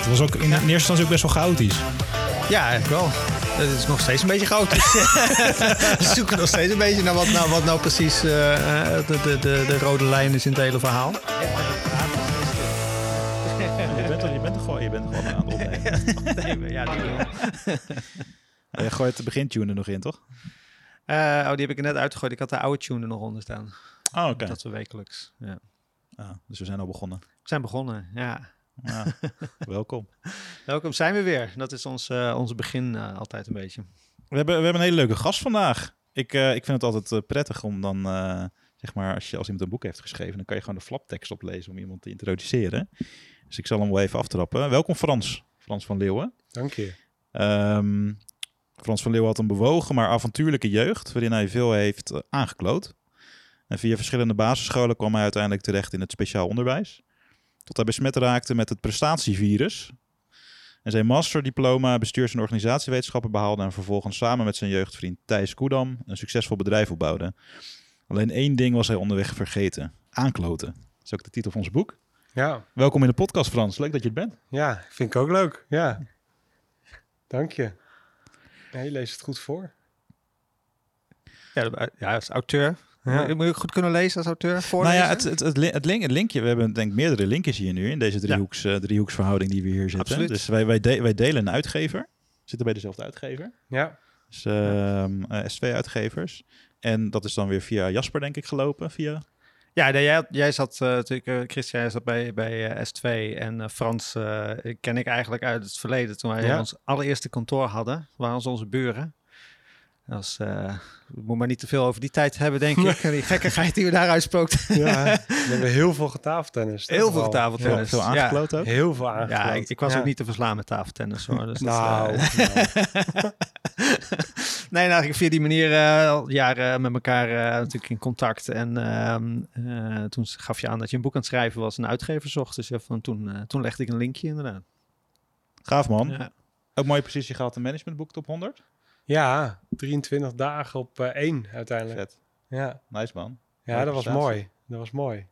Het was ook in eerste instantie ook best wel chaotisch. Ja, eigenlijk wel. Het is nog steeds een beetje chaotisch. we zoeken nog steeds een beetje naar wat nou, wat nou precies eh, eh, de, de, de, de rode lijn is in het hele verhaal. Je bent er, je bent er gewoon, je bent er gewoon aan het opnemen. Ja, die wel. Je gooit de begintune er nog in, toch? Eh, oh, die heb ik er net uitgegooid. Ik had de oude tune er nog onder staan. Oh, oké. Dat we wekelijks. Ja. Ah, dus we zijn al begonnen. We zijn begonnen, ja. Ja, welkom. Welkom, zijn we weer. Dat is ons, eh, onze begin eh, altijd een beetje. We hebben, we hebben een hele leuke gast vandaag. Ik, eh, ik vind het altijd prettig om dan, eh, zeg maar, als, je, als iemand een boek heeft geschreven, dan kan je gewoon de flaptekst oplezen om iemand te introduceren. Dus ik zal hem wel even aftrappen. Welkom Frans, Frans van Leeuwen. Dank je. Ehm, Frans van Leeuwen had een bewogen, maar avontuurlijke jeugd, waarin hij veel heeft aangekloot. En via verschillende basisscholen kwam hij uiteindelijk terecht in het speciaal onderwijs. Tot hij besmet raakte met het prestatievirus. En zijn masterdiploma bestuurs- en organisatiewetenschappen behaalde en vervolgens samen met zijn jeugdvriend Thijs Koedam een succesvol bedrijf opbouwde. Alleen één ding was hij onderweg vergeten. Aankloten. Dat is ook de titel van ons boek. Ja, Welkom in de podcast Frans, leuk dat je het bent. ja, vind ik ook leuk. Ja. Dank je. Ja, je leest het goed voor. Ja, de- ja als auteur. Ja. Moet je goed kunnen lezen als auteur? Nou Voorlezen? ja, het, het, het, li- het, link, het linkje, we hebben denk ik meerdere linkjes hier nu in deze driehoeks, eh, driehoeksverhouding die we hier zitten. Absoluut. Dus wij, wij, de- wij delen een uitgever, zitten bij dezelfde uitgever, Ja, dus ehm, eh, S2-uitgevers. En dat is dan weer via Jasper denk ik gelopen, via... Ja, nee, jij, jij zat eh, natuurlijk, Christian, jij zat bij, bij eh, S2 en Frans ken ik eigenlijk uit het verleden. Toen wij Ja. ons allereerste kantoor hadden, waren ze onze buren. Dat eh, we moeten maar niet te veel over die tijd hebben, denk ik. En die gekkigheid die we daar uitspookt. ja. we hebben heel veel getafeltennis. Heel veel vooral. tafeltennis. Veel, aangekloot Ja, ook. heel veel aangekloot. Ja, ik, ik was Ja. ook niet te verslaan met tafeltennis hoor. Dus dat, Nou, eh, nou. nee, nou, ik via die manier eh, al jaren met elkaar eh, natuurlijk in contact. En ehm, eh, toen gaf je aan dat je een boek aan het schrijven was, een uitgever zocht. Dus van toen, eh, toen legde ik een linkje inderdaad. Gaaf man. Ja. Ook mooie positie gehad in managementboek top 100. Ja, 23 dagen op eh, één uiteindelijk. Vet. Ja, Nice man. ja Mooie dat was prestatie. mooi. Dat was mooi.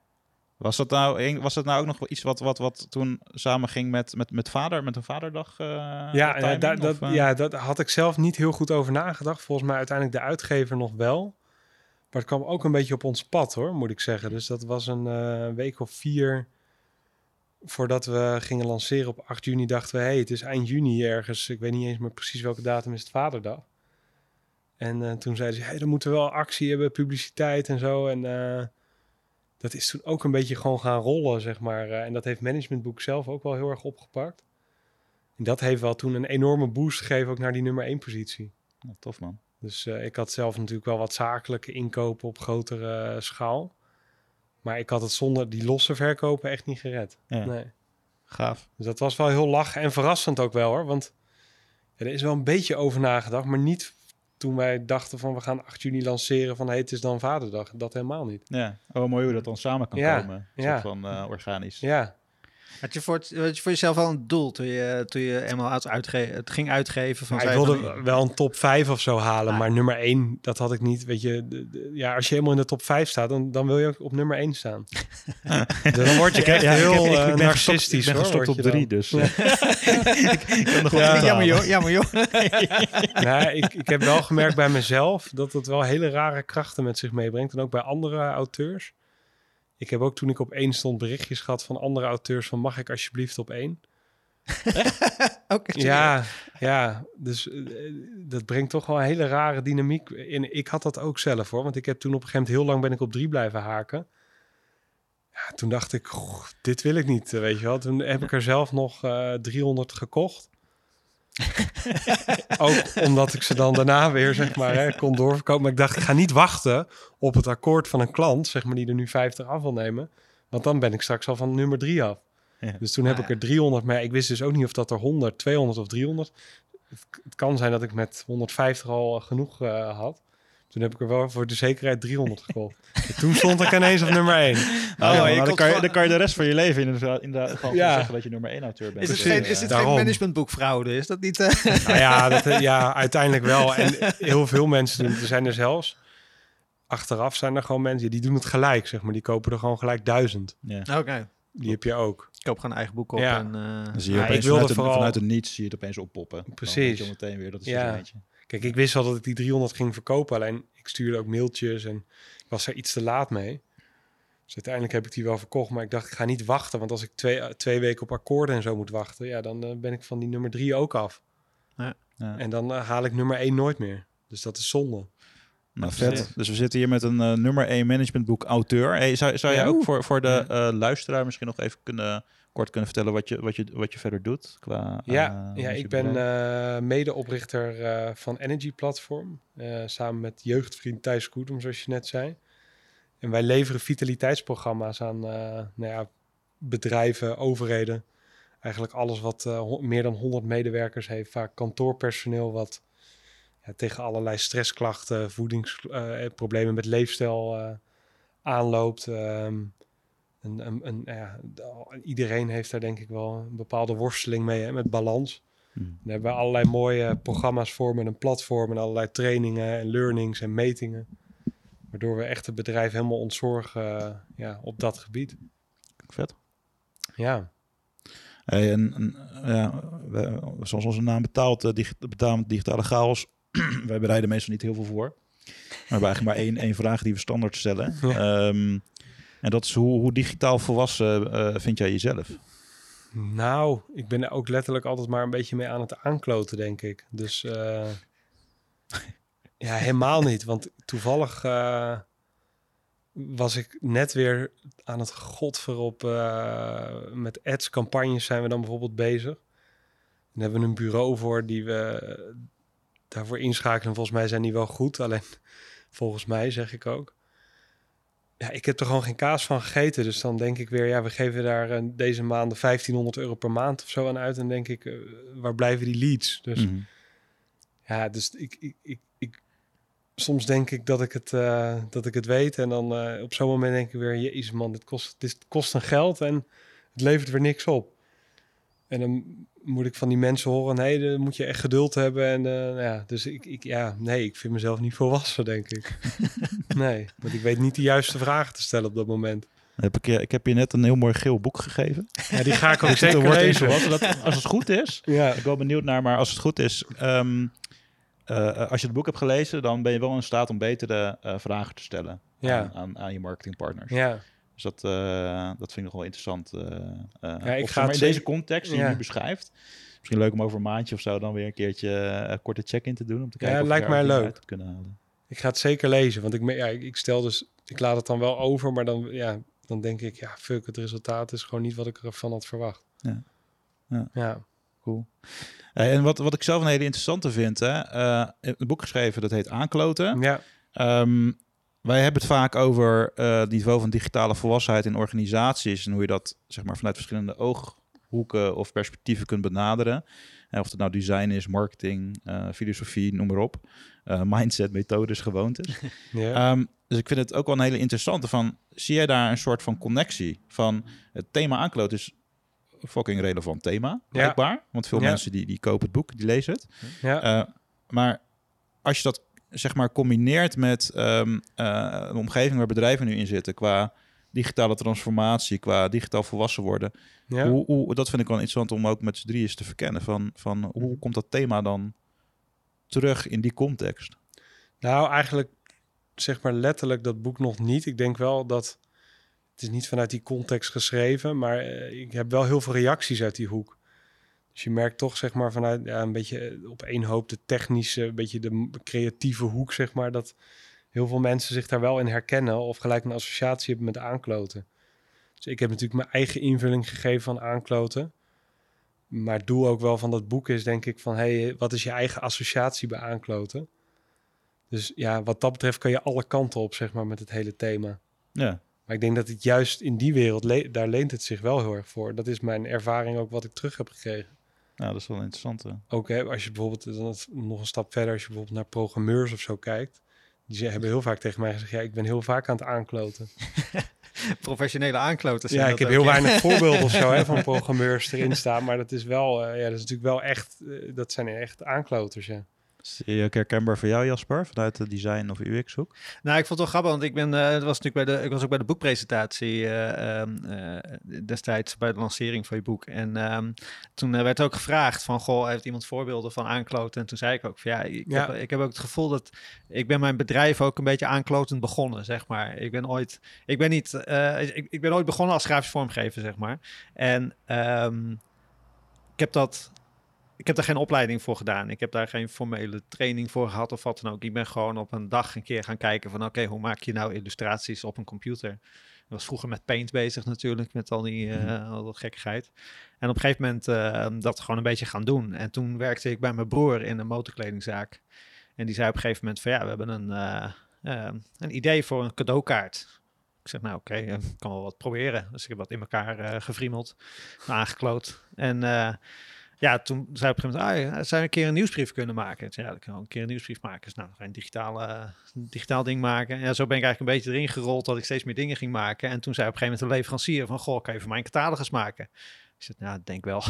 Was dat nou, een- was dat nou ook nog wel iets wat, wat, wat toen samen ging met, met, met vader, met een vaderdag? eh, Ja, ja, timing, daar- dat, of, eh? ja, dat had ik zelf niet heel goed over nagedacht. Volgens mij uiteindelijk de uitgever nog wel. Maar het kwam ook een beetje op ons pad hoor, moet ik zeggen. Dus dat was een week of vier voordat we gingen lanceren op 8 juni. Dachten we, hey, het is eind juni ergens. Ik weet niet eens meer precies welke datum is het Vaderdag. En eh, toen zeiden ze, hey, dan moeten we wel actie hebben, publiciteit en zo. En eh, dat is toen ook een beetje gewoon gaan rollen, zeg maar. Eh, en dat heeft Managementboek zelf ook wel heel erg opgepakt. En dat heeft wel toen een enorme boost gegeven ook naar die nummer 1 positie. Tof man. Dus ik had zelf natuurlijk wel wat zakelijke inkopen op grotere schaal. Maar ik had het zonder die losse verkopen echt niet gered. Ja. Nee. Gaaf. Dus dat was wel heel lachen en verrassend ook wel hoor. Want er is wel een beetje over nagedacht, maar niet toen wij dachten van we gaan 8 juni lanceren van hey, het is dan vaderdag. Dat helemaal niet. Ja, oh, mooi hoe dat dan samen kan Ja, komen. ja. Ja. van eh, organisch. Ja, Had je, voor het, had je voor jezelf wel een doel toen je, toen je eenmaal het, uitge het ging uitgeven? Van maar ik wilde van, wel een top 5 of zo halen, Ah. maar nummer 1, dat had ik niet. Weet je, de- de- ja, als je helemaal in de top 5 staat, dan, dan wil je ook op nummer 1 staan. Dus dan word je echt ja, heel ik, heb- ik, eh, ben narcistisch ik ben gestopt op je drie, dan. dus ik, ik kan nog wel Ja. jammer joh, jammer joh. Nou, ik, ik heb wel gemerkt bij mezelf dat het wel hele rare krachten met zich meebrengt. En ook bij andere auteurs. Ik heb ook toen ik op één stond berichtjes gehad van andere auteurs van mag ik alsjeblieft op één? Ja, ja, dus eh, dat brengt toch wel een hele rare dynamiek in. Ik had dat ook zelf hoor, want ik heb toen op een gegeven moment heel lang ben ik op drie blijven haken. Ja, toen dacht ik, dit wil ik niet, eh, weet je wel. Toen heb ik er zelf nog eh 300 gekocht. ook omdat ik ze dan daarna weer, zeg maar, hè, kon doorverkopen. Maar ik dacht, ik ga niet wachten op het akkoord van een klant, zeg maar, die er nu 50 af wil nemen. Want dan ben ik straks al van nummer drie af. Ja. Dus toen heb Ah, ik er 300, maar ik wist dus ook niet of dat er 100, 200 of 300. Het, het kan zijn dat ik met 150 al genoeg eh, had. Toen heb ik er wel voor de zekerheid 300 gekocht. En toen stond ik ineens op nummer 1. Nou, Oh, ja, dan, kan je, van- dan kan je de rest van je leven inderdaad, inderdaad gewoon Ja. zeggen dat je nummer 1 auteur bent. Is het, Precies, geen, ja. is het geen managementboekfraude? Is dat niet... eh, Nou ja, dat, eh, ja, uiteindelijk wel. En heel veel mensen doen het. Er zijn er zelfs. Achteraf zijn er gewoon mensen die doen het gelijk, zeg maar. Die kopen er gewoon gelijk duizend. Ja. Oké. Die heb je ook. Ik koop gewoon een eigen boek op. Ja. En, eh, Dan zie je Ja, ik opeens wilde vanuit, vooral- een, vanuit een niets zie je het opeens oppoppen. Dan Precies. weet je al meteen weer, dat is Ja. er eentje. Kijk, ik wist wel dat ik die 300 ging verkopen. Alleen ik stuurde ook mailtjes en ik was er iets te laat mee. Dus uiteindelijk heb ik die wel verkocht. Maar ik dacht, ik ga niet wachten. Want als ik twee, twee weken op akkoorden en zo moet wachten... ja, dan eh, ben ik van die nummer drie ook af. Ja. En dan eh, haal ik nummer één nooit meer. Dus dat is zonde. Nou, vet. Dus we zitten hier met een eh, nummer 1 managementboek auteur. Hey, zou zou jij ook voor, voor de eh, luisteraar misschien nog even kunnen, kort kunnen vertellen wat je, wat je, wat je verder doet? Qua, Ja, eh, ja ik ben eh, medeoprichter eh, van Energy Platform. samen met jeugdvriend Thijs Koedem, zoals je net zei. En wij leveren vitaliteitsprogramma's aan nou ja, bedrijven, overheden. Eigenlijk alles wat meer dan 100 medewerkers heeft. Vaak kantoorpersoneel wat ja, tegen allerlei stressklachten, voedingsproblemen met leefstijl aanloopt. Ehm, een, een, een, ja, de- iedereen heeft daar denk ik wel een bepaalde worsteling mee hè, met balans. Hm. Daar hebben we allerlei mooie programma's voor met een platform en allerlei trainingen en learnings en metingen. Waardoor we echt het bedrijf helemaal ontzorgen eh, ja, op dat gebied. Vet. Ja, Hey, en, en, ja, we, zoals onze naam betaalt, uh, dig, betaald digitale chaos. wij bereiden meestal niet heel veel voor. We hebben eigenlijk maar één, één vraag die we standaard stellen. Ehm, en dat is hoe, digitaal volwassen eh, vind jij jezelf? nou, ik ben er ook letterlijk altijd maar een beetje mee aan het aankloten, denk ik. Dus eh, ja, helemaal niet. Want toevallig eh, was ik net weer aan het godver op eh, met ads campagnes zijn we dan bijvoorbeeld bezig. En hebben we een bureau voor die we daarvoor inschakelen. Volgens mij zijn die wel goed, alleen volgens mij zeg ik ook. Ja, ik heb er gewoon geen kaas van gegeten. Dus dan denk ik weer, ja, we geven daar eh, deze maanden 1500 euro per maand of zo aan uit. En denk ik, eh, waar blijven die leads? Dus Mhm. ja, dus ik, ik, ik, ik, soms denk ik dat ik het, eh, dat ik het weet. En dan op zo'n moment denk ik weer, jezus man, dit kost, dit kost een geld en het levert weer niks op. En dan moet ik van die mensen horen, nee, dan moet je echt geduld hebben. En eh, nou ja, dus ik, ik, ja, nee, ik vind mezelf niet volwassen, denk ik. nee, want ik weet niet de juiste vragen te stellen op dat moment. Heb ik, je, ik heb je net een heel mooi geel boek gegeven. Ja, die ga ik ook Er zeker wordt lezen. Dat, als het goed is, Ja, ik ben wel benieuwd naar, maar als het goed is, ehm, eh, als je het boek hebt gelezen, dan ben je wel in staat om betere eh, vragen te stellen Ja. aan, aan, aan je marketingpartners. ja. Dus dat, eh, dat vind ik nog wel interessant. eh, eh, ik ga maar in deze context die Ja. je nu beschrijft. Misschien leuk om over een maandje of zo dan weer een keertje een korte check-in te doen. Om te Ja, kijken of lijkt mij leuk. uit kunnen halen. Ik ga het zeker lezen, want ik, ja, ik, stel dus, ik laat het dan wel over, maar dan, ja, dan denk ik, ja, fuck, het resultaat is gewoon niet wat ik ervan had verwacht. Ja. Ja. ja. Cool. Hey, en wat, wat ik zelf een hele interessante vind, hè, eh, een boek geschreven dat heet Aankloten. Ja, Ehm, wij hebben het vaak over eh, het niveau van digitale volwassenheid in organisaties en hoe je dat zeg maar, vanuit verschillende ooghoeken of perspectieven kunt benaderen. Eh, of het nou design is, marketing, eh, filosofie, noem maar op. Eh, mindset, methodes, gewoontes. ja. Ehm, dus ik vind het ook wel een hele interessante van, zie jij daar een soort van connectie van het thema aankloot is een fucking relevant thema, blijkbaar. Want veel Ja. mensen die, die kopen het boek, die lezen het. ja. Eh, maar als je dat zeg maar combineert met ehm, eh, een omgeving waar bedrijven nu in zitten qua digitale transformatie, qua digitaal volwassen worden, ja. hoe, hoe, dat vind ik wel interessant om ook met z'n drieën eens te verkennen. Van, van hoe komt dat thema dan terug in die context? Nou, eigenlijk zeg maar letterlijk dat boek nog niet. Ik denk wel dat het is niet vanuit die context geschreven, maar eh, ik heb wel heel veel reacties uit die hoek. Dus je merkt toch zeg maar vanuit ja, een beetje eh, op één hoop de technische, een beetje de creatieve hoek zeg maar dat heel veel mensen zich daar wel in herkennen of gelijk een associatie hebben met aankloten. Dus ik heb natuurlijk mijn eigen invulling gegeven van aankloten. Maar het doel ook wel van dat boek is denk ik van hey, wat is je eigen associatie bij aankloten? Dus ja, wat dat betreft kan je alle kanten op, zeg maar, met het hele thema. Ja, Maar ik denk dat het juist in die wereld, le- daar leent het zich wel heel erg voor. Dat is mijn ervaring ook wat ik terug heb gekregen. Ja, dat is wel interessant. Ook hè, als je bijvoorbeeld dan nog een stap verder, als je bijvoorbeeld naar programmeurs of zo kijkt. Die ze- hebben heel vaak tegen mij gezegd, ja, ik ben heel vaak aan het aankloten. Professionele aankloters. zijn Ja, ik heb ook, heel ja. weinig voorbeelden of zo hè, van programmeurs erin staan. Maar dat is wel, eh, ja, dat is natuurlijk wel echt, eh, dat zijn echt aankloters, ja. Zie je ook herkenbaar voor jou, Jasper, vanuit de design of UX-hoek? Nou, ik vond het wel grappig, want ik ben, eh, het was natuurlijk bij de, ik was ook bij de boekpresentatie eh, ehm, eh, destijds bij de lancering van je boek. En ehm, toen werd ook gevraagd van, goh, heeft iemand voorbeelden van aankloten? En toen zei ik ook van, ja, ik, Ja. Heb, ik heb ook het gevoel dat ik ben mijn bedrijf ook een beetje aanklotend begonnen, zeg maar. Ik ben ooit, ik ben niet, eh, ik, ik ben ooit begonnen als grafisch vormgever, zeg maar. En ehm, ik heb dat ik heb daar geen opleiding voor gedaan. Ik heb daar geen formele training voor gehad of wat dan ook. Ik ben gewoon op een dag een keer gaan kijken van oké, hoe maak je nou illustraties op een computer? Ik was vroeger met Paint bezig natuurlijk, met al die eh, al dat gekkigheid. En op een gegeven moment eh, dat gewoon een beetje gaan doen. En toen werkte ik bij mijn broer in een motorkledingzaak. En die zei op een gegeven moment van ja, we hebben een, eh, eh, een idee voor een cadeaukaart. Ik zeg, nou oké, eh, ik kan wel wat proberen. Dus ik heb wat in elkaar gevriemeld, aangekloot. En ja, toen zei op een gegeven moment, ah, zou je een keer een nieuwsbrief kunnen maken? Ik zei, ja, ik kan wel een keer een nieuwsbrief maken. Dus nou, ga je een digitale, eh, digitaal ding maken. En zo ben ik eigenlijk een beetje erin gerold dat ik steeds meer dingen ging maken. En toen zei op een gegeven moment de leverancier van, goh, kan je voor mij een catalogus maken? Ik zei, nou, denk wel.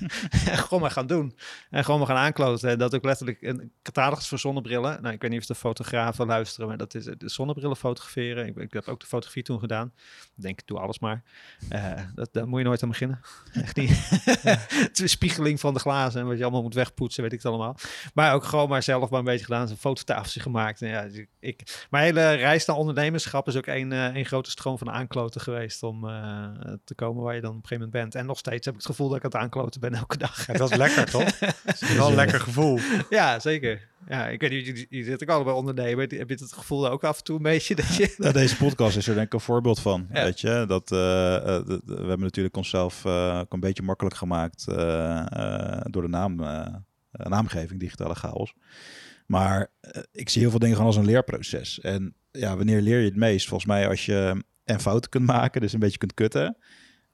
gewoon maar gaan doen. En gewoon maar gaan aankloten. En dat ook letterlijk een catalogus voor zonnebrillen. Nou, ik weet niet of de fotografen luisteren, maar dat is de zonnebrillen fotograferen. Ik, ik heb ook de fotografie toen gedaan. Denk, doe alles maar. Eh, dat, daar moet je nooit aan beginnen. Echt niet. Is spiegeling van de glazen en wat je allemaal moet wegpoetsen, weet ik het allemaal. Maar ook gewoon maar zelf maar een beetje gedaan. Een fototafeltje gemaakt. En ja, dus ik, mijn hele reis naar ondernemerschap is ook één eh, één grote stroom van aankloten geweest om eh, te komen waar je dan op een gegeven moment bent. En nog steeds heb ik het gevoel dat ik aan het aankloten ben elke dag. Ja, dat is lekker, toch? Dat is wel een lekker gevoel. Ja, zeker. Ja, ik weet niet, je, zit ook allebei ondernemen. Heb je het gevoel ook af en toe een beetje dat je... Nou, deze podcast is er denk ik een voorbeeld van. Ja. Weet je, dat, eh, eh, we hebben natuurlijk onszelf eh, ook een beetje makkelijk gemaakt door de naam, naamgeving, digitale chaos. Maar ik zie heel veel dingen gewoon als een leerproces. En ja, wanneer leer je het meest? Volgens mij als je en fouten kunt maken, dus een beetje kunt kutten.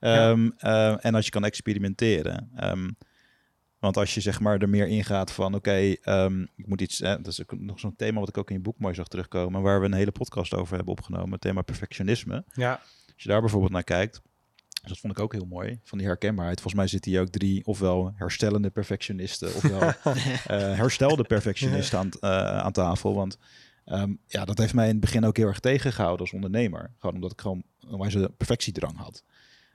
Ehm, eh, en als je kan experimenteren. Ehm, want als je zeg maar er meer ingaat van oké, ehm, ik moet iets. eh, dat is ook nog zo'n thema wat ik ook in je boek mooi zag terugkomen, waar we een hele podcast over hebben opgenomen, het thema perfectionisme. Ja, Als je daar bijvoorbeeld naar kijkt, dus dat vond ik ook heel mooi, van die herkenbaarheid. Volgens mij zitten hier ook drie, ofwel herstellende perfectionisten, ofwel eh, herstelde perfectionisten aan, eh, aan tafel. Want ja, dat heeft mij in het begin ook heel erg tegengehouden als ondernemer. Gewoon omdat ik gewoon een wijze perfectiedrang had.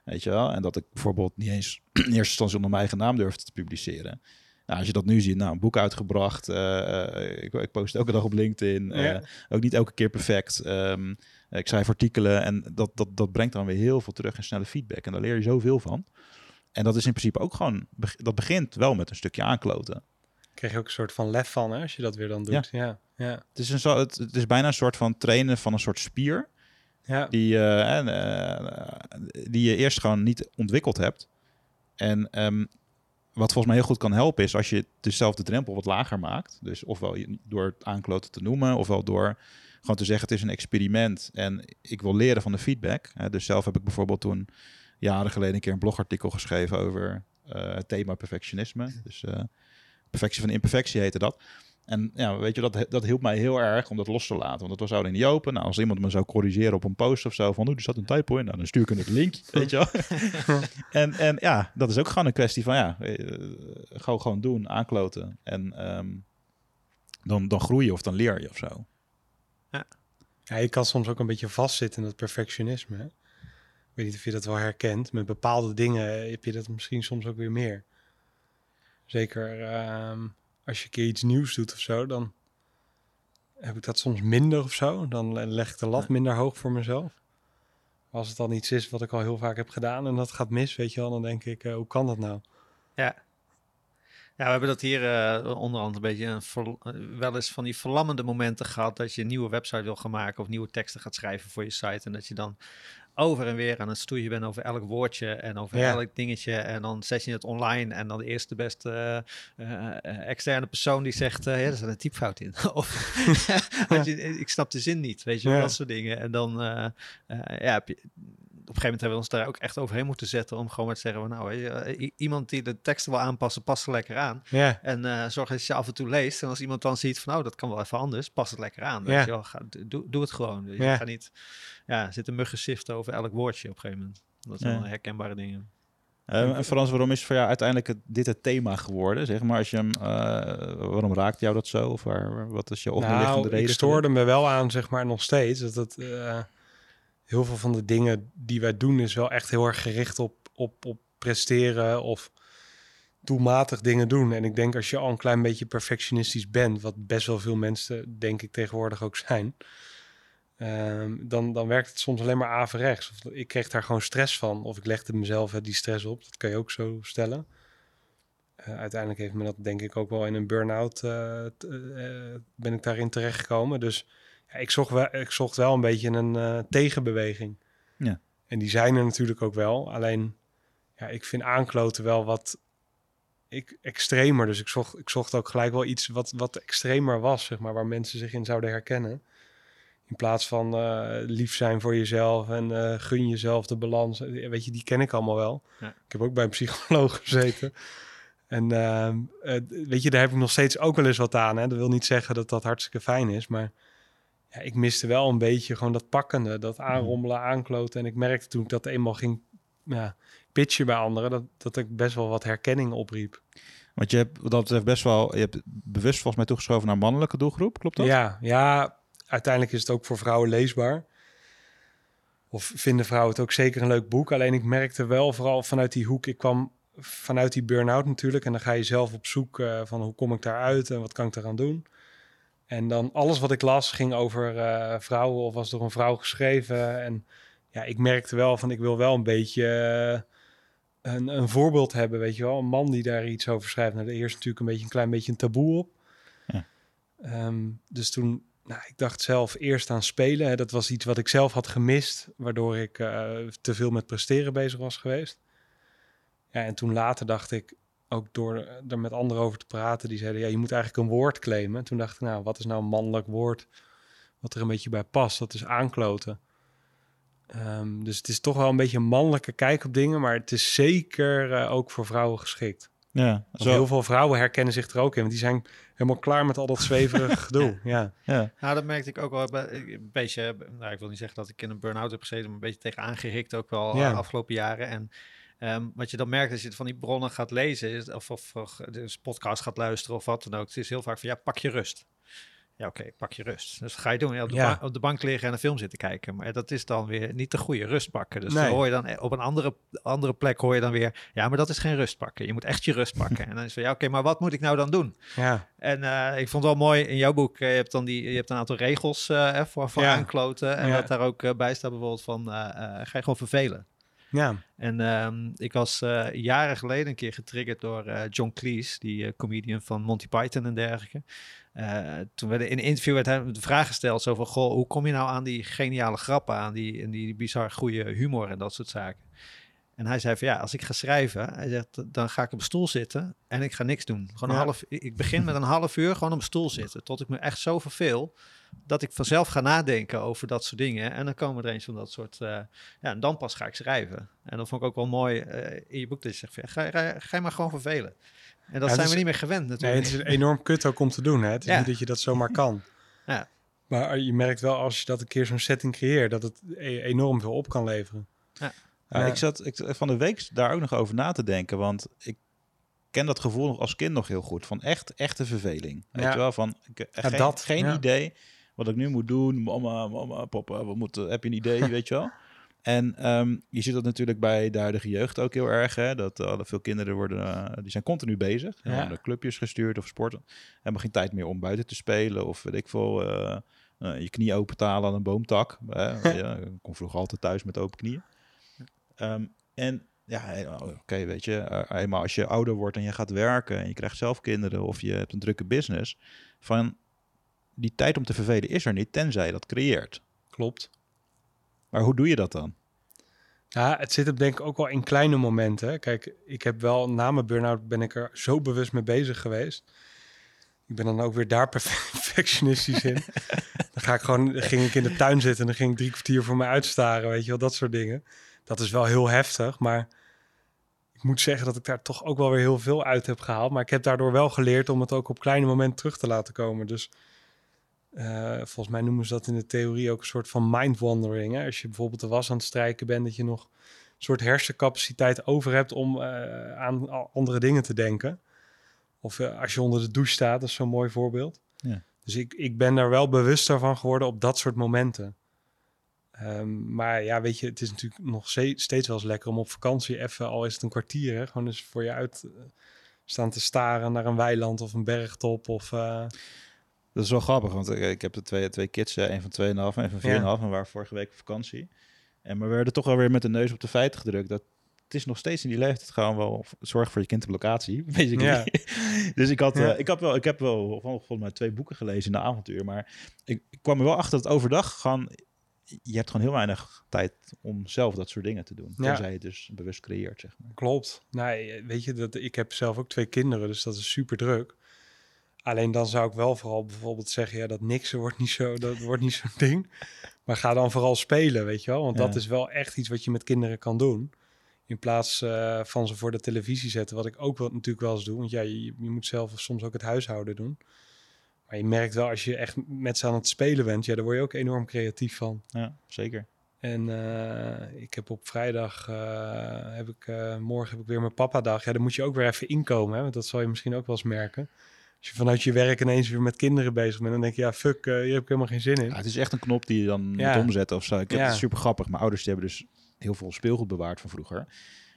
Weet je wel? En dat ik bijvoorbeeld niet eens in eerste instantie onder mijn eigen naam durfde te publiceren. Nou, als je dat nu ziet, nou, een boek uitgebracht. eh, eh, ik, ik post elke dag op LinkedIn. eh, Ja. Ook niet elke keer perfect. Ehm, ik schrijf artikelen en dat, dat, dat brengt dan weer heel veel terug en snelle feedback. En daar leer je zoveel van. En dat is in principe ook gewoon, dat begint wel met een stukje aankloten. krijg je ook een soort van lef van, hè, als je dat weer dan doet. Ja, ja, Het is, een, zo- het, het is bijna een soort van trainen van een soort spier. Die, eh, en, eh, die je eerst gewoon niet ontwikkeld hebt. En ehm, wat volgens mij heel goed kan helpen is als je dezelfde drempel wat lager maakt. Dus ofwel door het aankloten te noemen, ofwel door gewoon te zeggen het is een experiment en ik wil leren van de feedback. Dus zelf heb ik bijvoorbeeld toen jaren geleden een keer een blogartikel geschreven over eh, het thema perfectionisme. Dus perfectie van imperfectie heette dat. En ja, weet je, dat, dat hielp mij heel erg om dat los te laten. Want dat was zouden niet open. Nou, als iemand me zou corrigeren op een post of zo, van oh, er zat een typo in, nou, dan stuur ik hem het link, weet je wel. en, en ja, dat is ook gewoon een kwestie van, ja, eh, gewoon, gewoon doen, aankloten. En ehm, dan, dan groei je of dan leer je of zo. Ja, je kan soms ook een beetje vastzitten in dat perfectionisme. Hè? Ik weet niet of je dat wel herkent. Met bepaalde dingen heb je dat misschien soms ook weer meer. Zeker ehm, als je een keer iets nieuws doet of zo, dan heb ik dat soms minder of zo. Dan leg ik de lat minder hoog voor mezelf. Als het dan iets is wat ik al heel vaak heb gedaan en dat gaat mis, weet je wel, dan denk ik, eh, hoe kan dat nou? Ja. Ja, we hebben dat hier eh, onder andere een beetje een ver- eh, wel eens van die verlammende momenten gehad dat je een nieuwe website wil gaan maken of nieuwe teksten gaat schrijven voor je site en dat je dan over en weer aan het stoeien bent over elk woordje en over Ja. elk dingetje. En dan zet je het online en dan de eerste beste eh, eh, externe persoon die zegt, eh, ja, er zit een typfout in. of je, ik snap de zin niet, weet je, dat soort dingen. En dan, eh, eh, ja, heb je, gegeven moment hebben we ons daar ook echt overheen moeten zetten om gewoon maar te zeggen, van, nou, weet je, eh, iemand die de teksten wil aanpassen, past er lekker aan. Ja, En eh, zorg dat je af en toe leest. En als iemand dan ziet van, oh, dat kan wel even anders, pas het lekker aan. Weet Ja. je wel, ga, doe, doe het gewoon. Ja. Je gaat niet, ja, zitten muggen siften over elk woordje op een gegeven moment. Dat zijn Ja. wel herkenbare dingen. Eh, en Frans, waarom is voor jou uiteindelijk het, dit het thema geworden? Zeg maar, als je hem, eh, waarom raakt jou dat zo? Of waar, wat is je onderliggende nou, reden? ik stoorde me wel aan, zeg maar, nog steeds. Dat het, eh, heel veel van de dingen die wij doen is wel echt heel erg gericht op, op, op presteren of doelmatig dingen doen. En ik denk als je al een klein beetje perfectionistisch bent, wat best wel veel mensen denk ik tegenwoordig ook zijn, ehm, dan, dan werkt het soms alleen maar averechts. Of ik kreeg daar gewoon stress van, of ik legde mezelf eh, die stress op. Dat kan je ook zo stellen. Eh, uiteindelijk heeft me dat denk ik ook wel in een burn-out t- eh, ben ik daarin terechtgekomen. Dus ja, ik, zocht wel, ik zocht wel een beetje een eh, tegenbeweging. Ja. En die zijn er natuurlijk ook wel. Alleen ja, ik vind aankloten wel wat ik, extremer. Dus ik zocht, ik zocht ook gelijk wel iets wat, wat extremer was, zeg maar, waar mensen zich in zouden herkennen. In plaats van eh, lief zijn voor jezelf en eh, gun jezelf de balans. Weet je, die ken ik allemaal wel. Ja. Ik heb ook bij een psycholoog gezeten. En ehm, eh, weet je, daar heb ik nog steeds ook wel eens wat aan. Hè? Dat wil niet zeggen dat dat hartstikke fijn is, maar ja, ik miste wel een beetje gewoon dat pakkende, dat aanrommelen, aankloten. En ik merkte toen ik dat eenmaal ging ja, pitchen bij anderen, dat, dat ik best wel wat herkenning opriep. Want je hebt wat dat betreft best wel, je hebt bewust volgens mij toegeschoven naar mannelijke doelgroep, klopt dat? Ja, ja, uiteindelijk is het ook voor vrouwen leesbaar. Of vinden vrouwen het ook zeker een leuk boek. Alleen ik merkte wel vooral vanuit die hoek, ik kwam vanuit die burn-out natuurlijk. En dan ga je zelf op zoek eh, van hoe kom ik daaruit en wat kan ik eraan doen. En dan alles wat ik las ging over eh, vrouwen of was door een vrouw geschreven. En ja, ik merkte wel van ik wil wel een beetje eh, een, een voorbeeld hebben, weet je wel. Een man die daar iets over schrijft. Nou, er eerst natuurlijk een beetje een klein beetje een taboe op. Ja. Ehm, dus toen, nou, ik dacht zelf eerst aan spelen. Hè. Dat was iets wat ik zelf had gemist, waardoor ik eh, te veel met presteren bezig was geweest. Ja, en toen later dacht ik, ook door er met anderen over te praten, die zeiden, ja, je moet eigenlijk een woord claimen. En toen dacht ik, nou, wat is nou een mannelijk woord wat er een beetje bij past? Dat is aankloten. Ehm, dus het is toch wel een beetje een mannelijke kijk op dingen, maar het is zeker eh, ook voor vrouwen geschikt. Ja, zo, heel veel vrouwen herkennen zich er ook in, want die zijn helemaal klaar met al dat zweverige gedoe. Ja. ja. Nou, dat merkte ik ook wel een beetje. Nou, ik wil niet zeggen dat ik in een burn-out heb gezeten, maar een beetje tegen aangerikt ook wel Ja. de afgelopen jaren. En ehm, wat je dan merkt als je van die bronnen gaat lezen, is, of, of, of dus podcast gaat luisteren of wat dan ook, het is heel vaak van ja, pak je rust. Ja, oké, pak je rust. Dus ga je doen? Ja, op, de Ja. ba- op de bank liggen en een film zitten kijken. Maar dat is dan weer niet de goede rust pakken. Dus Nee. dan hoor je dan eh, op een andere, andere plek hoor je dan weer, ja, maar dat is geen rust pakken. Je moet echt je rust pakken. en dan is van ja, oké, maar wat moet ik nou dan doen? ja. En eh, ik vond het wel mooi in jouw boek. eh, je hebt dan die, je hebt een aantal regels voor, voor Ja. aankloten. En wat daar ook bij staat bijvoorbeeld van, ga je gewoon vervelen. Ja. En ehm, ik was eh, jaren geleden een keer getriggerd door eh, John Cleese, die eh, comedian van Monty Python en dergelijke. Toen werd in een interview werd hem de vraag gesteld zo van, goh, hoe kom je nou aan die geniale grappen, aan die, en die bizar goede humor en dat soort zaken. En hij zei van ja, als ik ga schrijven, hij zegt, dan ga ik op een stoel zitten en ik ga niks doen. Gewoon een half, ik begin met een half uur gewoon op een stoel zitten, tot ik me echt zo verveel dat ik vanzelf ga nadenken over dat soort dingen. En dan komen er eens van dat soort, eh, ja, en dan pas ga ik schrijven. En dat vond ik ook wel mooi eh, in je boek dat je zegt, van, ja, ga, ga, ga je maar gewoon vervelen. En dat Ja, zijn we niet meer gewend Nee, natuurlijk. het is enorm kut ook om te doen. Hè? Het is Ja. niet dat je dat zomaar kan. Ja. Maar je merkt wel als je dat een keer zo'n setting creëert, dat het e- enorm veel op kan leveren. Ja, Ja. Ik zat ik, van de week daar ook nog over na te denken, want ik ken dat gevoel nog als kind nog heel goed, van echt, echte verveling. Weet je wel, van ik, eh, Ja, geen, dat, geen ja. idee wat ik nu moet doen. Mama, mama, papa, wat moet, heb je een idee, weet je wel? En ehm, je ziet dat natuurlijk bij de huidige jeugd ook heel erg, hè, dat uh, veel kinderen worden, uh, die zijn continu bezig. Ja. worden clubjes gestuurd of sporten. Hebben geen tijd meer om buiten te spelen of weet ik veel, uh, je knie open te halen aan een boomtak. ja, ik kom vroeger altijd thuis met open knieën. Um, en ja, oké, okay, weet je, eenmaal als je ouder wordt en je gaat werken en je krijgt zelf kinderen of je hebt een drukke business, van die tijd om te vervelen is er niet, tenzij je dat creëert. Klopt. Maar hoe doe je dat dan? Ja, het zit hem denk ik ook wel in kleine momenten. Kijk, ik heb wel na mijn burn-out ben ik er zo bewust mee bezig geweest. Ik ben dan ook weer daar perfe- perfectionistisch in. dan ga ik gewoon, dan ging ik in de tuin zitten en dan ging ik drie kwartier voor me uitstaren, weet je wel, dat soort dingen. Dat is wel heel heftig, maar ik moet zeggen dat ik daar toch ook wel weer heel veel uit heb gehaald. Maar ik heb daardoor wel geleerd om het ook op kleine momenten terug te laten komen. Dus eh, volgens mij noemen ze dat in de theorie ook een soort van mind wandering. Hè? Als je bijvoorbeeld de was aan het strijken bent, dat je nog een soort hersencapaciteit over hebt om eh, aan andere dingen te denken. Of eh, als je onder de douche staat, dat is zo'n mooi voorbeeld. Ja. Dus ik, ik ben daar wel bewuster van geworden op dat soort momenten. Ehm, maar ja, weet je, het is natuurlijk nog steeds wel eens lekker om op vakantie even, al is het een kwartier, hè, gewoon eens voor je uit staan te staren naar een weiland of een bergtop. Of, Dat is wel grappig, want ik, ik heb de twee, twee kids, eh, een van 2,5 en een van 4,5. En we waren vorige week op vakantie. En maar we werden toch wel weer met de neus op de feiten gedrukt. Dat het is nog steeds in die leeftijd gewoon wel zorg voor je kind op locatie. Ja. dus ik, had, eh, Ja. ik, had wel, ik heb wel vol- volgens mij twee boeken gelezen in de avontuur. Maar ik, ik kwam er wel achter dat overdag gewoon... Je hebt gewoon heel weinig tijd om zelf dat soort dingen te doen. Ja. Tenzij je dus bewust creëert, zeg maar. Klopt. Nee, weet je, dat, ik heb zelf ook twee kinderen, dus dat is super druk. Alleen dan zou ik wel vooral bijvoorbeeld zeggen, ja, dat niksen wordt niet zo, dat wordt niet zo'n ding. Maar ga dan vooral spelen, weet je wel. Want dat is wel echt iets wat je met kinderen kan doen. In plaats eh, van ze voor de televisie zetten, wat ik ook wel, natuurlijk wel eens doe. Want ja, je, je moet zelf soms ook het huishouden doen. Maar je merkt wel, als je echt met ze aan het spelen bent, ja, daar word je ook enorm creatief van. Ja, zeker. En eh, ik heb op vrijdag, eh, heb ik, morgen heb ik weer mijn papa-dag. Ja, dan moet je ook weer even inkomen, hè? want dat zal je misschien ook wel eens merken. Als je vanuit je werk ineens weer met kinderen bezig bent, dan denk je, ja, fuck, eh, hier heb ik helemaal geen zin in. Ja, het is echt een knop die je dan Ja. moet omzetten of zo. Ik heb het super grappig. Mijn ouders die hebben dus heel veel speelgoed bewaard van vroeger.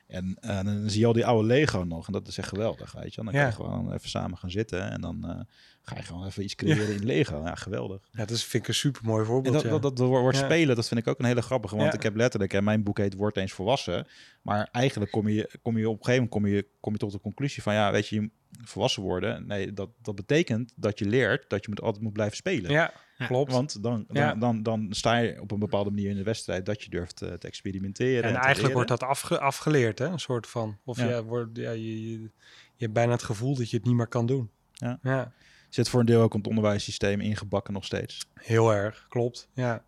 En eh, dan zie je al die oude Lego nog. En dat is echt geweldig, weet je. Dan kan je gewoon even samen gaan zitten. En dan eh, ga je gewoon even iets creëren in Lego. Ja, geweldig. Ja, dat is, vind ik een super mooi En voorbeeld. dat, ja. dat, dat woord Ja. spelen, dat vind ik ook een hele grappige. Want ik heb letterlijk, en mijn boek heet Word eens volwassen. Maar eigenlijk kom je, kom je op een gegeven moment kom je, kom je tot de conclusie van... Ja, weet je, je volwassen worden. Nee, dat, dat betekent dat je leert dat je moet, altijd moet blijven spelen. ja, klopt. Want dan, dan, Ja. dan, dan sta je op een bepaalde manier in de wedstrijd dat je durft eh, te experimenteren. en te eigenlijk leren. wordt dat afge- afgeleerd, hè? een soort van. Of Ja. ja. wordt, ja, je, je, je hebt bijna het gevoel dat je het niet meer kan doen. Ja. ja Zit voor een deel ook in het onderwijssysteem ingebakken nog steeds. heel erg, klopt. Ja,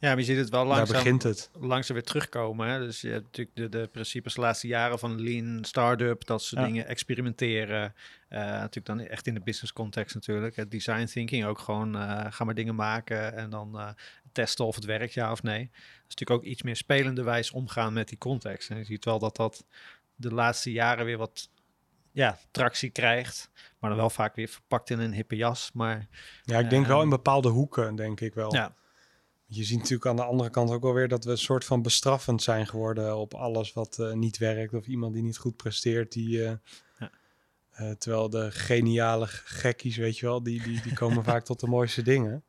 Ja, maar je ziet het wel daar langzaam, begint het. langzaam weer terugkomen. Hè? Dus je hebt natuurlijk de, de principes de laatste jaren van lean, start-up, dat soort Ja. dingen, experimenteren. Eh, natuurlijk dan echt in de business context natuurlijk. Het design thinking ook gewoon, eh ga maar dingen maken en dan eh, testen of het werkt, ja of nee. Dat is natuurlijk ook iets meer spelende wijs omgaan met die context. En je ziet wel dat dat de laatste jaren weer wat ja, tractie krijgt. Maar dan wel vaak weer verpakt in een hippe jas. Maar Ja, ik denk wel Ehm, in bepaalde hoeken, denk ik wel. ja, Je ziet natuurlijk aan de andere kant ook wel weer dat we een soort van bestraffend zijn geworden op alles wat eh, niet werkt. Of iemand die niet goed presteert. Die, eh, Ja. eh, terwijl de geniale gekkies, weet je wel, die, die, die komen vaak tot de mooiste dingen.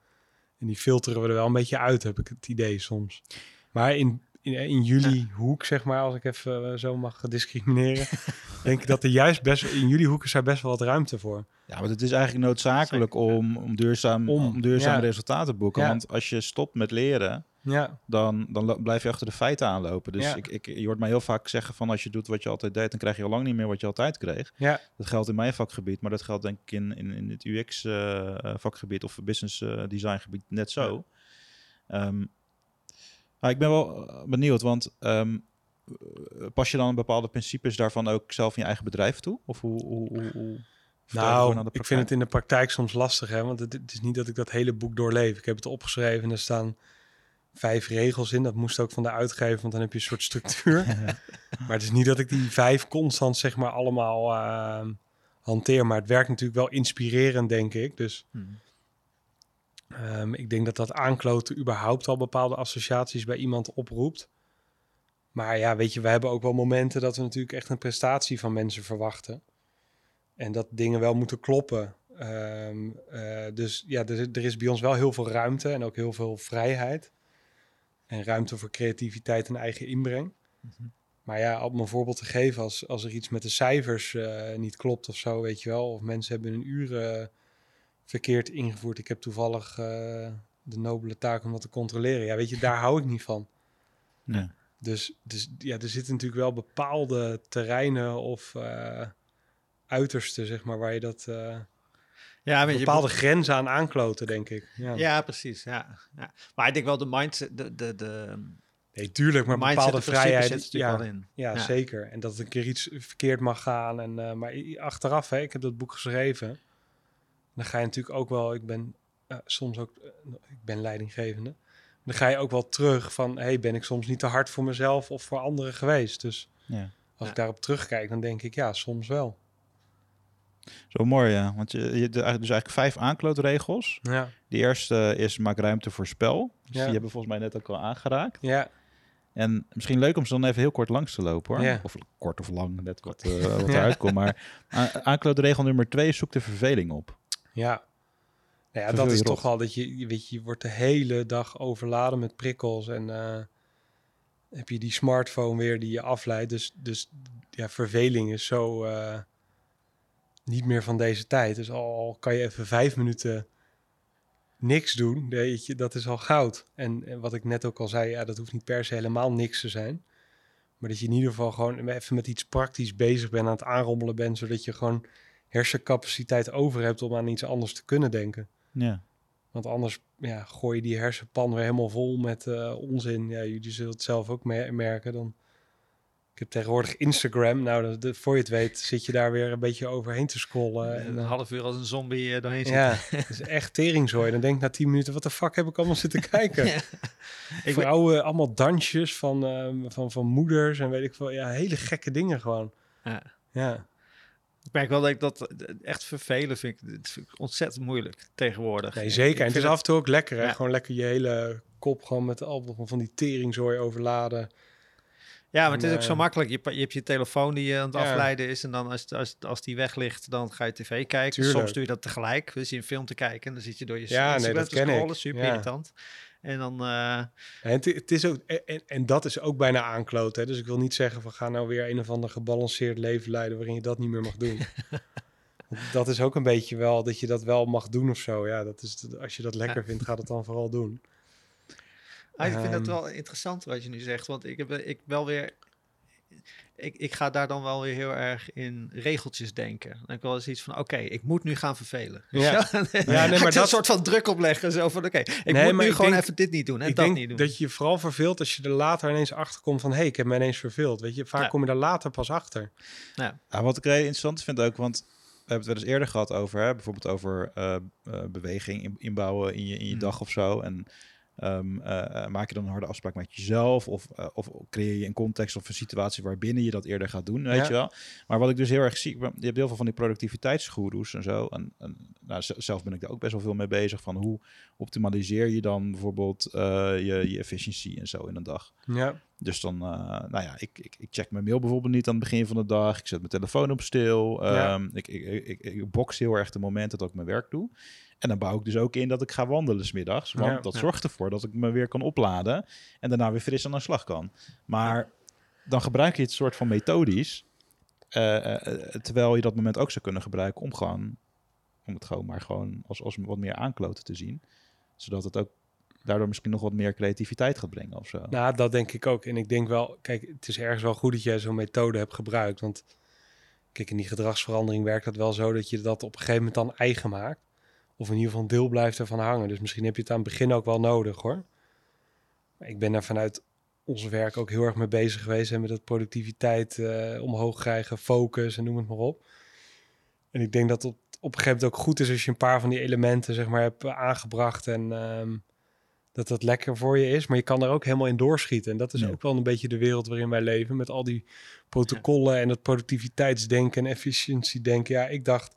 En die filteren we er wel een beetje uit, heb ik het idee soms. Maar in, in, in jullie hoek, zeg maar, als ik even eh, zo mag discrimineren, denk ik dat er juist best in jullie hoek is daar best wel wat ruimte voor. Ja, maar het is eigenlijk noodzakelijk Zeker, om, om duurzaam, om, ja. resultaten te boeken. Ja. Want als je stopt met leren, Ja, dan, dan blijf je achter de feiten aanlopen. Dus Ja. ik, ik, je hoort mij heel vaak zeggen van als je doet wat je altijd deed, dan krijg je al lang niet meer wat je altijd kreeg. ja, Dat geldt in mijn vakgebied, maar dat geldt denk ik in, in, in het UX-vakgebied of business eh, design gebied net zo. Ehm, maar ik ben wel eh, benieuwd, want ehm, eh, pas je dan bepaalde principes daarvan ook zelf in je eigen bedrijf toe? Of hoe, hoe, hoe, Nou, ik vind het in de praktijk soms lastig, hè? want het, het is niet dat ik dat hele boek doorleef. Ik heb het opgeschreven en er staan vijf regels in. Dat moest ook van de uitgever, want dan heb je een soort structuur. maar het is niet dat ik die vijf constant, zeg maar, allemaal eh, hanteer. Maar het werkt natuurlijk wel inspirerend, denk ik. Dus ehm, ik denk dat dat aankloten überhaupt al bepaalde associaties bij iemand oproept. Maar ja, weet je, we hebben ook wel momenten dat we natuurlijk echt een prestatie van mensen verwachten. En dat dingen wel moeten kloppen. Ehm, eh, dus ja, er, er is bij ons wel heel veel ruimte en ook heel veel vrijheid. En ruimte voor creativiteit en eigen inbreng. Maar ja, om een voorbeeld te geven, als, als er iets met de cijfers eh, niet klopt of zo, weet je wel. Of mensen hebben een uur eh, verkeerd ingevoerd. Ik heb toevallig eh, de nobele taak om dat te controleren. Ja, weet je, daar hou ik niet van. Ja. Dus, dus ja, er zitten natuurlijk wel bepaalde terreinen of uh, uitersten, zeg maar, waar je dat... Uh, ja, bepaalde je grenzen aan aankloten, denk ik. Ja, ja precies. Ja, ja. Maar ik denk wel de mindset, de, de, de, Nee, tuurlijk, maar bepaalde vrijheid. Ja, in. Ja, ja, zeker. En dat het een keer iets verkeerd mag gaan. En, uh, maar achteraf, hè, ik heb dat boek geschreven. Dan ga je natuurlijk ook wel, ik ben uh, soms ook, uh, ik ben leidinggevende. Dan ga je ook wel terug van, hey, ben ik soms niet te hard voor mezelf of voor anderen geweest? Dus ja. als ik daarop terugkijk, dan denk ik, ja, soms wel. Zo mooi, ja. Want je, je dus eigenlijk vijf aanklootregels. Ja. De eerste is maak ruimte voor spel. Dus ja. die hebben volgens mij net ook al aangeraakt. Ja. En misschien leuk om ze dan even heel kort langs te lopen hoor. Ja. Of kort of lang, net wat, uh, wat eruit komt. Maar aanklootregel nummer twee, zoek de verveling op. Ja, nou ja dat is toch al dat je, weet je, je wordt de hele dag overladen met prikkels. En uh, heb je die smartphone weer die je afleidt. Dus, dus ja, verveling is zo... Uh, niet meer van deze tijd. Dus al kan je even vijf minuten niks doen, weet je, dat is al goud. En, en, wat ik net ook al zei, ja, dat hoeft niet per se helemaal niks te zijn. Maar dat je in ieder geval gewoon even met iets praktisch bezig bent, aan het aanrommelen bent, zodat je gewoon hersencapaciteit over hebt om aan iets anders te kunnen denken. Ja. Want anders ja, gooi je die hersenpan weer helemaal vol met uh, onzin. Ja, jullie zullen het zelf ook merken. Dan ik heb tegenwoordig Instagram. Nou, de, voor je het weet zit je daar weer een beetje overheen te scrollen. En, een half uur als een zombie uh, doorheen Ja, het is echt teringzooi. Dan denk ik na tien minuten, wat de fuck heb ik allemaal zitten kijken? ja. Ik Vrouwen, allemaal dansjes van, uh, van, van moeders en weet ik veel. Ja, hele gekke dingen gewoon. Ja. ja. Ik merk wel dat ik dat echt vervelen vind. Ik, het vind ik ontzettend moeilijk tegenwoordig. Nee, zeker. en het is af en toe ook lekker, hè? Gewoon lekker je hele kop gewoon met al van die teringzooi overladen. Ja, maar het is ook zo makkelijk. Je, je hebt je telefoon die je aan het afleiden is. En dan als, als, als die weg ligt, dan ga je tv kijken. Soms doe je dat tegelijk. Dus je een film te kijken. En dan zit je door je ja, nee, dat ken scrollen. Super irritant. En dan... Uh... En, het, is ook, en, en, dat is ook bijna aankloot. Dus ik wil niet zeggen van ga nou weer een of ander gebalanceerd leven leiden waarin je dat niet meer mag doen. dat is ook een beetje wel dat je dat wel mag doen of zo. Ja, dat is, als je dat lekker vindt, ga dat dan vooral doen. Ah, ik vind dat ehm. wel interessant wat je nu zegt, want ik heb ik wel weer. Ik, ik ga daar dan wel weer heel erg in regeltjes denken. Dan heb ik wel eens iets van: oké, ik moet nu gaan vervelen. Ja, ja nee, maar dat een soort van druk opleggen. Zo van: oké, ik moet nu gewoon even dit niet doen en dat niet doen. Dat je je vooral verveelt als je er later ineens achter komt van: hé, hey, ik heb me ineens verveeld. Weet je, vaak kom je daar later pas achter. Ja. wat ik interessant vind ook, want we hebben het wel eens eerder gehad over, hè, bijvoorbeeld over uh, uh, beweging inbouwen in je, in je mm. dag of zo. En Um, uh, maak je dan een harde afspraak met jezelf? Of, uh, of creëer je een context of een situatie waarbinnen je dat eerder gaat doen, weet je wel? Maar wat ik dus heel erg zie, je hebt heel veel van die productiviteitsgoeroes en zo. En, en nou, zelf ben ik daar ook best wel veel mee bezig. Van hoe optimaliseer je dan bijvoorbeeld uh, je, je efficiëntie en zo in een dag? Ja. Dus dan, nou ja, ik, ik, ik, check mijn mail bijvoorbeeld niet aan het begin van de dag. Ik zet mijn telefoon op stil. Ja. Um, ik, ik, ik, ik, box heel erg de momenten dat ik mijn werk doe. En dan bouw ik dus ook in dat ik ga wandelen smiddags. Want dat zorgt ervoor dat ik me weer kan opladen. En daarna weer fris aan de slag kan. Maar dan gebruik je het soort van methodisch. Uh, terwijl je dat moment ook zou kunnen gebruiken om gewoon, om het gewoon maar gewoon als, als wat meer aankloten te zien. Zodat het ook daardoor misschien nog wat meer creativiteit gaat brengen of zo. Nou, dat denk ik ook. En ik denk wel, kijk, het is ergens wel goed dat jij zo'n methode hebt gebruikt. Want kijk, in die gedragsverandering werkt dat wel zo dat je dat op een gegeven moment dan eigen maakt. Of in ieder geval een deel blijft ervan hangen. Dus misschien heb je het aan het begin ook wel nodig hoor. Maar ik ben daar vanuit ons werk ook heel erg mee bezig geweest. En met dat productiviteit uh, omhoog krijgen, focus en noem het maar op. En ik denk dat het op een gegeven moment ook goed is als je een paar van die elementen zeg maar hebt aangebracht. En ehm, dat dat lekker voor je is. Maar je kan er ook helemaal in doorschieten. En dat is ook wel een beetje de wereld waarin wij leven. Met al die protocollen en het productiviteitsdenken en efficiëntiedenken. Ja, ik dacht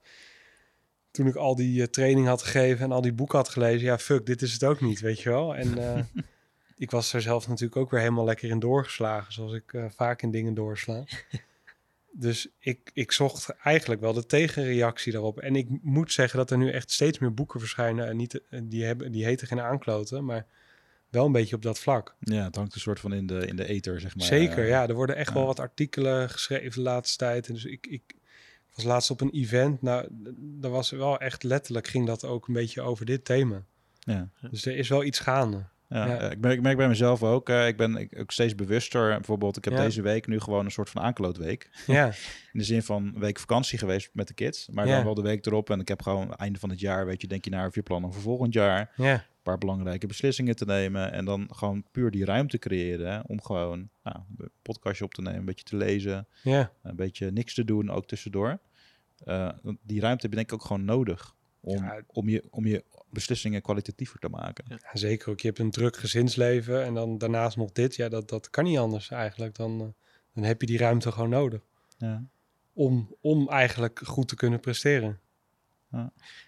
toen ik al die uh, training had gegeven en al die boeken had gelezen, ja, fuck, dit is het ook niet, weet je wel. En uh, ik was er zelf natuurlijk ook weer helemaal lekker in doorgeslagen, zoals ik uh, vaak in dingen doorsla. dus ik, ik zocht eigenlijk wel de tegenreactie daarop. En ik moet zeggen dat er nu echt steeds meer boeken verschijnen. En niet, die, hebben, die heten geen aankloten, maar wel een beetje op dat vlak. Ja, het hangt een soort van in de, in de ether, zeg maar. Zeker, ja. Er worden echt wel wat artikelen geschreven de laatste tijd. En dus ik, ik, was laatst op een event. Nou, daar was wel echt letterlijk ging dat ook een beetje over dit thema. Ja. Dus er is wel iets gaande. Ja, Ja. eh, Ik, merk, ik merk bij mezelf ook, eh, ik ben ik, ook steeds bewuster. Bijvoorbeeld, ik heb Ja. deze week nu gewoon een soort van aanklootweek. Ja, In de zin van een week vakantie geweest met de kids. Maar dan wel de week erop. En ik heb gewoon einde van het jaar, weet je, denk je naar over je plannen voor volgend jaar. ja, Een paar belangrijke beslissingen te nemen. En dan gewoon puur die ruimte creëren. hè, Om gewoon nou, een podcastje op te nemen, een beetje te lezen. ja. Een beetje niks te doen, ook tussendoor. Eh, die ruimte heb je denk ik ook gewoon nodig. Om, Ja. om, je, om je beslissingen kwalitatiever te maken. Ja, zeker ook. Je hebt een druk gezinsleven en dan daarnaast nog dit. Ja, dat, dat kan niet anders eigenlijk. Dan, eh, dan heb je die ruimte gewoon nodig. Ja. Om, om eigenlijk goed te kunnen presteren.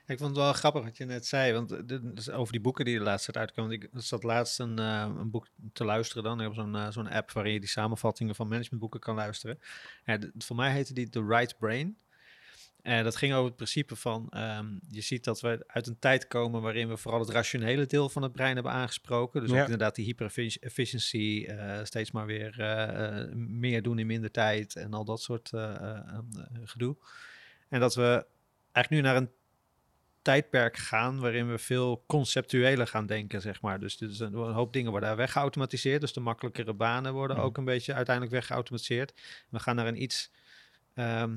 Ik vond het wel grappig wat je net zei, want eh, dit over die boeken die de laatste tijd uitkomen. Ik zat laatst een, eh, een boek te luisteren dan. Ik heb zo'n eh, zo'n app waarin je die samenvattingen van managementboeken kan luisteren. Ja, voor mij heette die The Right Brain. En dat ging over het principe van, ehm, je ziet dat we uit een tijd komen waarin we vooral het rationele deel van het brein hebben aangesproken. Dus ook Ja. inderdaad die hyper-efficiency, eh, steeds maar weer meer doen in minder tijd en al dat soort gedoe. En dat we eigenlijk nu naar een tijdperk gaan waarin we veel conceptueler gaan denken, zeg maar. Dus, dus een, een hoop dingen worden weggeautomatiseerd. Dus de makkelijkere banen worden Mhm. ook een beetje uiteindelijk weggeautomatiseerd. We gaan naar een iets ehm,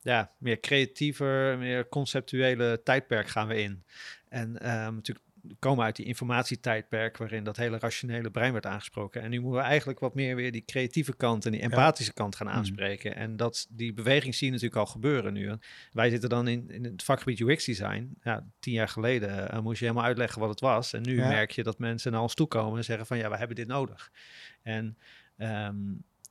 ja, meer creatiever, meer conceptuele tijdperk gaan we in. En ehm, natuurlijk komen uit die informatietijdperk waarin dat hele rationele brein werd aangesproken. En nu moeten we eigenlijk wat meer weer die creatieve kant en die empathische kant gaan Mhm. aanspreken. En dat, die beweging zie je natuurlijk al gebeuren nu. En wij zitten dan in, in het vakgebied UX design. Ja, tien jaar geleden eh, moest je helemaal uitleggen wat het was. En nu Ja. merk je dat mensen naar ons toe komen en zeggen van ja, we hebben dit nodig. En ehm,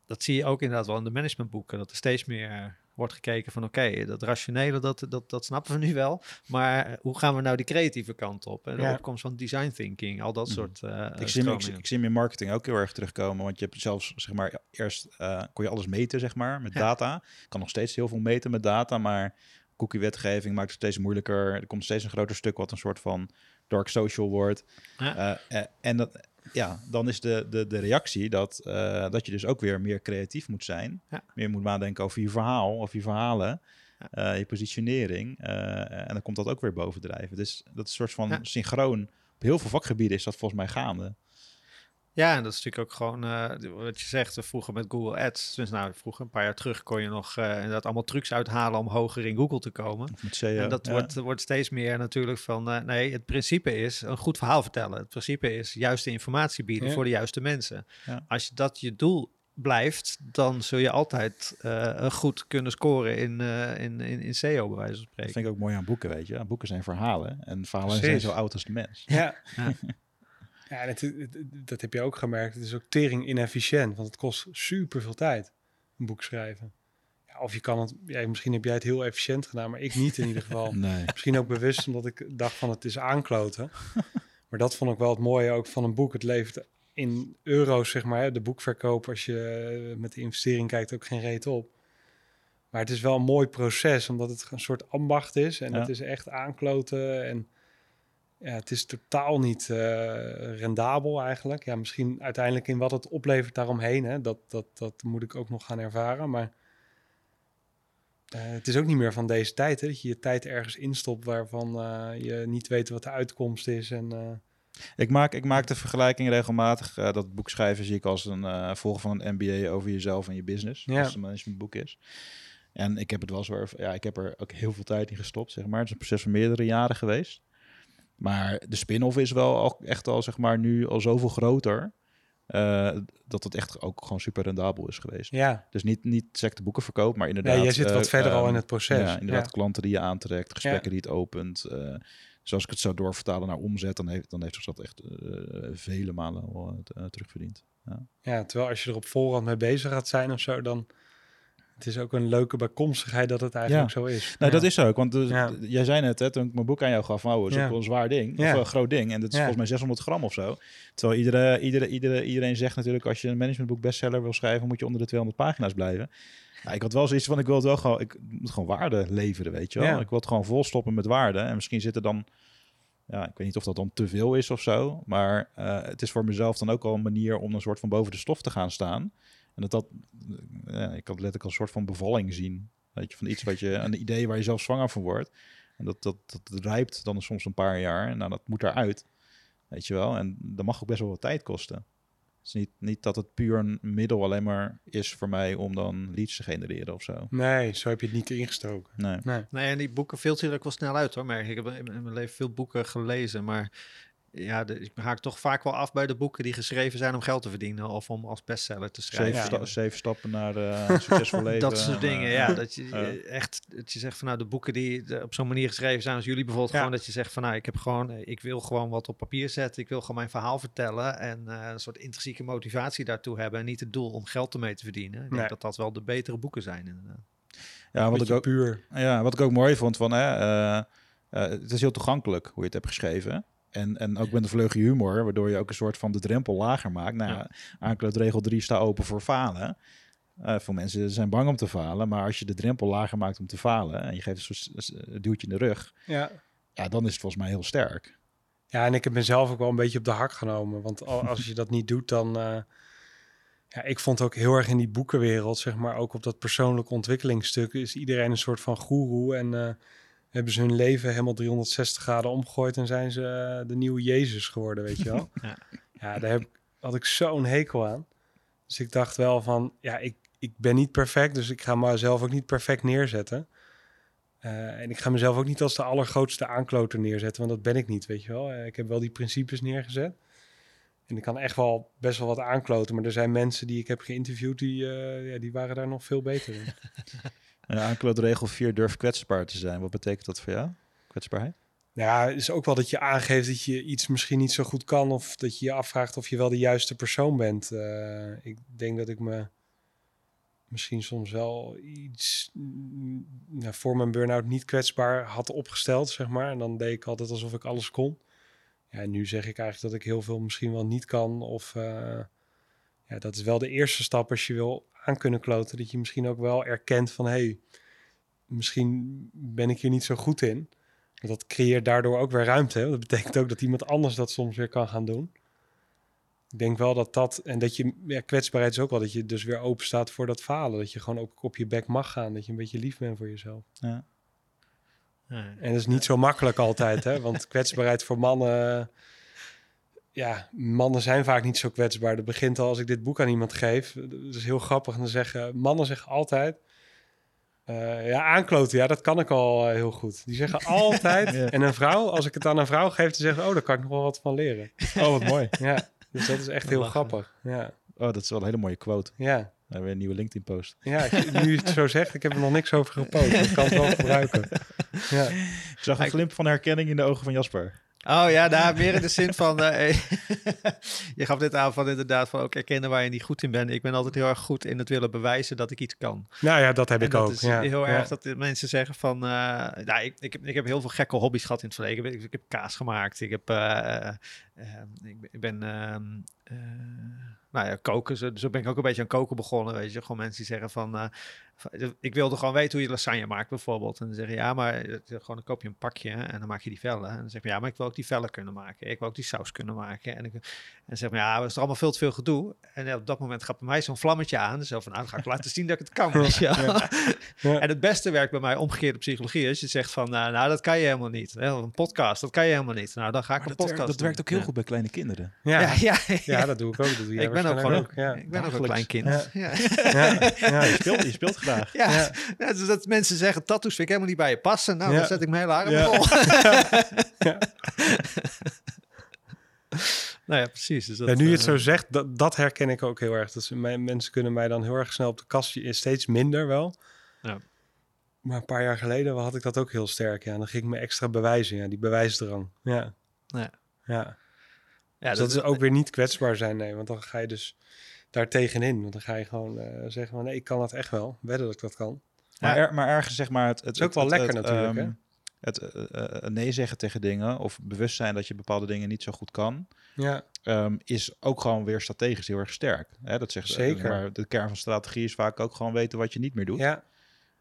dat zie je ook inderdaad wel in de managementboeken. Dat er steeds meer wordt gekeken van oké, dat rationele, dat, dat, dat snappen we nu wel. Maar hoe gaan we nou die creatieve kant op? En de Ja. opkomst van design thinking, al dat Mhm. soort uh, Ik zie, hem, ik, ik zie hem in marketing ook heel erg terugkomen. Want je hebt zelfs, zeg maar, eerst eh, kon je alles meten, zeg maar, met Ja. data. Kan nog steeds heel veel meten met data, maar cookie-wetgeving maakt het steeds moeilijker. Er komt steeds een groter stuk wat een soort van dark social wordt. Ja. Eh, eh, en dat, ja, dan is de, de, de reactie dat, eh, dat je dus ook weer meer creatief moet zijn. Ja. Meer moet nadenken over je verhaal of je verhalen. Ja. eh, je positionering. eh, en dan komt dat ook weer bovendrijven. Dus dat is een soort van synchroon. Op heel veel vakgebieden is dat volgens mij gaande. Ja, en dat is natuurlijk ook gewoon eh, wat je zegt. Vroeger met Google Ads, dus nou vroeger een paar jaar terug kon je nog eh, inderdaad allemaal trucs uithalen om hoger in Google te komen. En dat ja. wordt, wordt steeds meer natuurlijk van, eh, nee, het principe is een goed verhaal vertellen. Het principe is juiste informatie bieden Ja. voor de juiste mensen. Ja. Als je dat je doel blijft, dan zul je altijd eh, goed kunnen scoren in, eh, in, in, in SEO, bij wijze van Dat spreken. vind ik ook mooi aan boeken, weet je. Boeken zijn verhalen. En verhalen zijn zo oud als de mens. Ja. Ja. Ja, en het, het- dat heb je ook gemerkt. Het is ook tering inefficiënt, want het kost super veel tijd, een boek schrijven. Ja, of je kan het, ja, misschien heb jij het heel efficiënt gedaan, maar ik niet in ieder geval. Nee. Misschien ook bewust, omdat ik dacht van het is aankloten. maar dat vond ik wel het mooie ook van een boek. Het levert in euro's, zeg maar, hè, de boekverkoop, als je eh, met de investering kijkt, ook geen reet op. Maar het is wel een mooi proces, omdat het een soort ambacht is. En Ja. het is echt aankloten. En ja, het is totaal niet eh, rendabel eigenlijk. Ja, misschien uiteindelijk in wat het oplevert daaromheen. Hè, dat, dat, dat moet ik ook nog gaan ervaren. Maar eh, het is ook niet meer van deze tijd. Hè, dat je je tijd ergens instopt waarvan eh, je niet weet wat de uitkomst is. En, Ik maak, ik maak de vergelijking regelmatig. dat boek schrijven zie ik als een volg van een MBA over jezelf en je business. Ja. Als het een managementboek is. En ik heb het wel zo Ja, ik heb er ook heel veel tijd in gestopt, zeg maar. Het is een proces van meerdere jaren geweest. Maar de spin-off is wel al, echt al, zeg maar, nu al zoveel groter. eh, dat het echt ook gewoon super rendabel is geweest. ja, Dus niet, niet secte boeken verkoop, maar inderdaad... ja, jij zit eh, wat verder al ehm, in het proces. Ja, inderdaad, Ja. klanten die je aantrekt, gesprekken die het opent. eh dus als ik het zou doorvertalen naar omzet, dan heeft, dan heeft zich dat echt eh, vele malen al eh, terugverdiend. Ja, terwijl als je er op voorhand mee bezig gaat zijn of zo, dan het is ook een leuke bijkomstigheid dat het eigenlijk zo is. Nou, Ja. dat is ook, want dus, Ja. jij zei net, hè, toen ik mijn boek aan jou gaf, oh, dat is ook wel een zwaar ding, of een groot ding. En dat is volgens mij 600 gram of zo. Terwijl iedere, iedere, iedere, iedereen zegt natuurlijk, als je een managementboek bestseller wil schrijven, moet je onder de 200 pagina's blijven. Ja, ik had wel zoiets van, ik wil het wel gewoon, ik moet gewoon waarde leveren, weet je wel. Ik wil het gewoon volstoppen met waarde. En misschien zit er dan, ja, ik weet niet of dat dan te veel is of zo, maar eh, het is voor mezelf dan ook al een manier om een soort van boven de stof te gaan staan. En dat dat, ja, ik kan het letterlijk als een soort van bevalling zien. Weet je, van iets wat je, een idee waar je zelf zwanger van wordt. En dat, dat, dat rijpt dan soms een paar jaar. En nou, dat moet eruit. Weet je wel? En dat mag ook best wel wat tijd kosten. Het is niet, niet dat het puur een middel alleen maar is voor mij om dan leads te genereren of zo. Nee, zo heb je het niet ingestoken. Nee. Nee. Nee, en die boeken filter ik wel snel uit hoor. Maar ik heb in mijn leven veel boeken gelezen. Maar ja, de, ik haak toch vaak wel af bij de boeken die geschreven zijn om geld te verdienen. Of om als bestseller te schrijven. Zeven, Ja. sta- zeven stappen naar eh, succesvol leven. dat soort en, dingen, eh, ja. Dat je eh, echt, dat je zegt van nou, de boeken die eh, op zo'n manier geschreven zijn als jullie bijvoorbeeld, Ja. gewoon dat je zegt van nou, ik heb gewoon, eh, ik wil gewoon wat op papier zetten. Ik wil gewoon mijn verhaal vertellen en eh, een soort intrinsieke motivatie daartoe hebben. En niet het doel om geld ermee te verdienen. Ik denk Nee. dat dat wel de betere boeken zijn inderdaad. Ja, wat ik, ook, puur. ja, wat ik ook mooi vond van, hè, eh, eh, het is heel toegankelijk hoe je het hebt geschreven. En, en ook met een vleugje humor, waardoor je ook een soort van de drempel lager maakt. Nou, ja. aanklootregel 3 staat open voor falen. Eh veel mensen zijn bang om te falen, maar als je de drempel lager maakt om te falen en je geeft een soort duwtje in de rug, Ja. ja, dan is het volgens mij heel sterk. Ja, en ik heb mezelf ook wel een beetje op de hak genomen. Want al- als je dat niet doet, dan... eh, ja, ik vond ook heel erg in die boekenwereld, zeg maar, ook op dat persoonlijke ontwikkelingsstuk, is iedereen een soort van goeroe. En eh, hebben ze hun leven helemaal 360 graden omgegooid en zijn ze eh, de nieuwe Jezus geworden, weet je wel. Ja. ja, daar heb, had ik zo'n hekel aan. Dus ik dacht wel van, ja, ik, ik ben niet perfect, dus ik ga mezelf ook niet perfect neerzetten. Eh, en ik ga mezelf ook niet als de allergrootste aankloter neerzetten, want dat ben ik niet, weet je wel. Eh, ik heb wel die principes neergezet. En ik kan echt wel best wel wat aankloten, maar er zijn mensen die ik heb geïnterviewd, die, ja, die waren daar nog veel beter in. En aanklootregel 4 durf kwetsbaar te zijn. Wat betekent dat voor jou? Kwetsbaarheid? Ja, het is ook wel dat je aangeeft dat je iets misschien niet zo goed kan, of dat je je afvraagt of je wel de juiste persoon bent. Eh, ik denk dat ik me misschien soms wel iets mm, nou, voor mijn burn-out niet kwetsbaar had opgesteld, zeg maar. En dan deed ik altijd alsof ik alles kon. Ja, en nu zeg ik eigenlijk dat ik heel veel misschien wel niet kan. Of uh, ja, dat is wel de eerste stap als je wil aan kunnen kloten. Dat je misschien ook wel erkent van hé, hey, misschien ben ik hier niet zo goed in. Want dat creëert daardoor ook weer ruimte. Hè? Dat betekent ook dat iemand anders dat soms weer kan gaan doen. Ik denk wel dat dat, en dat je, ja, kwetsbaarheid is ook wel dat je dus weer open staat voor dat falen. Dat je gewoon ook op je bek mag gaan. Dat je een beetje lief bent voor jezelf. Ja. Ja. En dat is niet zo makkelijk altijd, hè? Want kwetsbaarheid voor mannen. Ja, mannen zijn vaak niet zo kwetsbaar. Dat begint al als ik dit boek aan iemand geef. Dat is heel grappig. En dan zeggen mannen zeggen altijd. Uh, ja, aankloten, ja, dat kan ik al uh, heel goed. Die zeggen altijd. ja. En een vrouw, als ik het aan een vrouw geef, dan zeggen oh, daar kan ik nog wel wat van leren. Oh, wat mooi. Ja, dus dat is echt heel grappig. Ja. Oh, dat is wel een hele mooie quote. Ja. Dan hebben we een nieuwe LinkedIn-post. Ja, nu je het zo zegt, ik heb er nog niks over gepost. Ik kan het wel gebruiken. Ja. Ik zag een glimp van herkenning in de ogen van Jasper. Oh ja, daar meer in de zin van. Uh, je gaf dit aan van inderdaad van ook erkennen waar je niet goed in bent. Ik ben altijd heel erg goed in het willen bewijzen dat ik iets kan. Nou ja, dat heb en ik dat ook. Is ja. heel ja. erg dat mensen zeggen van. Uh, nou, ik, ik, heb, ik heb heel veel gekke hobby's gehad in het verleden. Ik, heb, ik heb kaas gemaakt. Ik heb. Uh, ik, ik, ben. Uh, nou ja, koken. Zo, zo, ben ik ook een beetje aan koken begonnen. Weet je, gewoon mensen die zeggen van. uh, ik wilde gewoon weten hoe je lasagne maakt, bijvoorbeeld. En dan zeggen ja, maar gewoon dan koop je een pakje en dan maak je die vellen. En dan zeg je ja, maar ik wil ook die vellen kunnen maken. Ik wil ook die saus kunnen maken. En, ik, en zeg maar ja, dat is er allemaal veel te veel gedoe. En op dat moment gaat bij mij zo'n vlammetje aan. Dus zo van, nou, dan ga ik laten zien dat ik het kan. Weet je ja. Ja. En het beste werkt bij mij omgekeerde psychologie. Als je zegt van, nou, nou dat kan je helemaal niet. Een podcast, dat kan je helemaal niet. Nou, dan ga ik maar een dat podcast werkt, Dat werkt ook heel goed bij kleine kinderen. Ja, ja, ja, ja. dat doe ik ook. Dat doe ik ben ook gewoon ook, ja. ik ben ook een klein kind. Ja. Ja. je, speelt, je speelt graag. Ja, dus dat mensen zeggen, tattoos vind ik helemaal niet bij je passen. Nou, dan zet ik mijn hele arm ja. vol. nou ja, precies. Dus dat, ja, nu je het zo zegt, dat, dat herken ik ook heel erg. Dat ze, mijn, mensen kunnen mij dan heel erg snel op de kast, steeds minder wel. Ja. Maar een paar jaar geleden had ik dat ook heel sterk. Ja, dan ging ik me extra bewijzen. Ja, die bewijsdrang. Ja. Ja. ja. Ja dus dat, dat is ook weer niet kwetsbaar zijn, nee. Want dan ga je dus daar tegenin. Want dan ga je gewoon uh, zeggen van nee, ik kan dat echt wel. Wedden dat ik dat kan. Maar, er, maar ergens zeg maar... Het, het is ook het, wel het, lekker natuurlijk, um, Het uh, nee zeggen tegen dingen of bewust zijn dat je bepaalde dingen niet zo goed kan, ja. um, is ook gewoon weer strategisch heel erg sterk. Hè, dat zegt Zeker. Maar de kern van strategie is vaak ook gewoon weten wat je niet meer doet. Ja.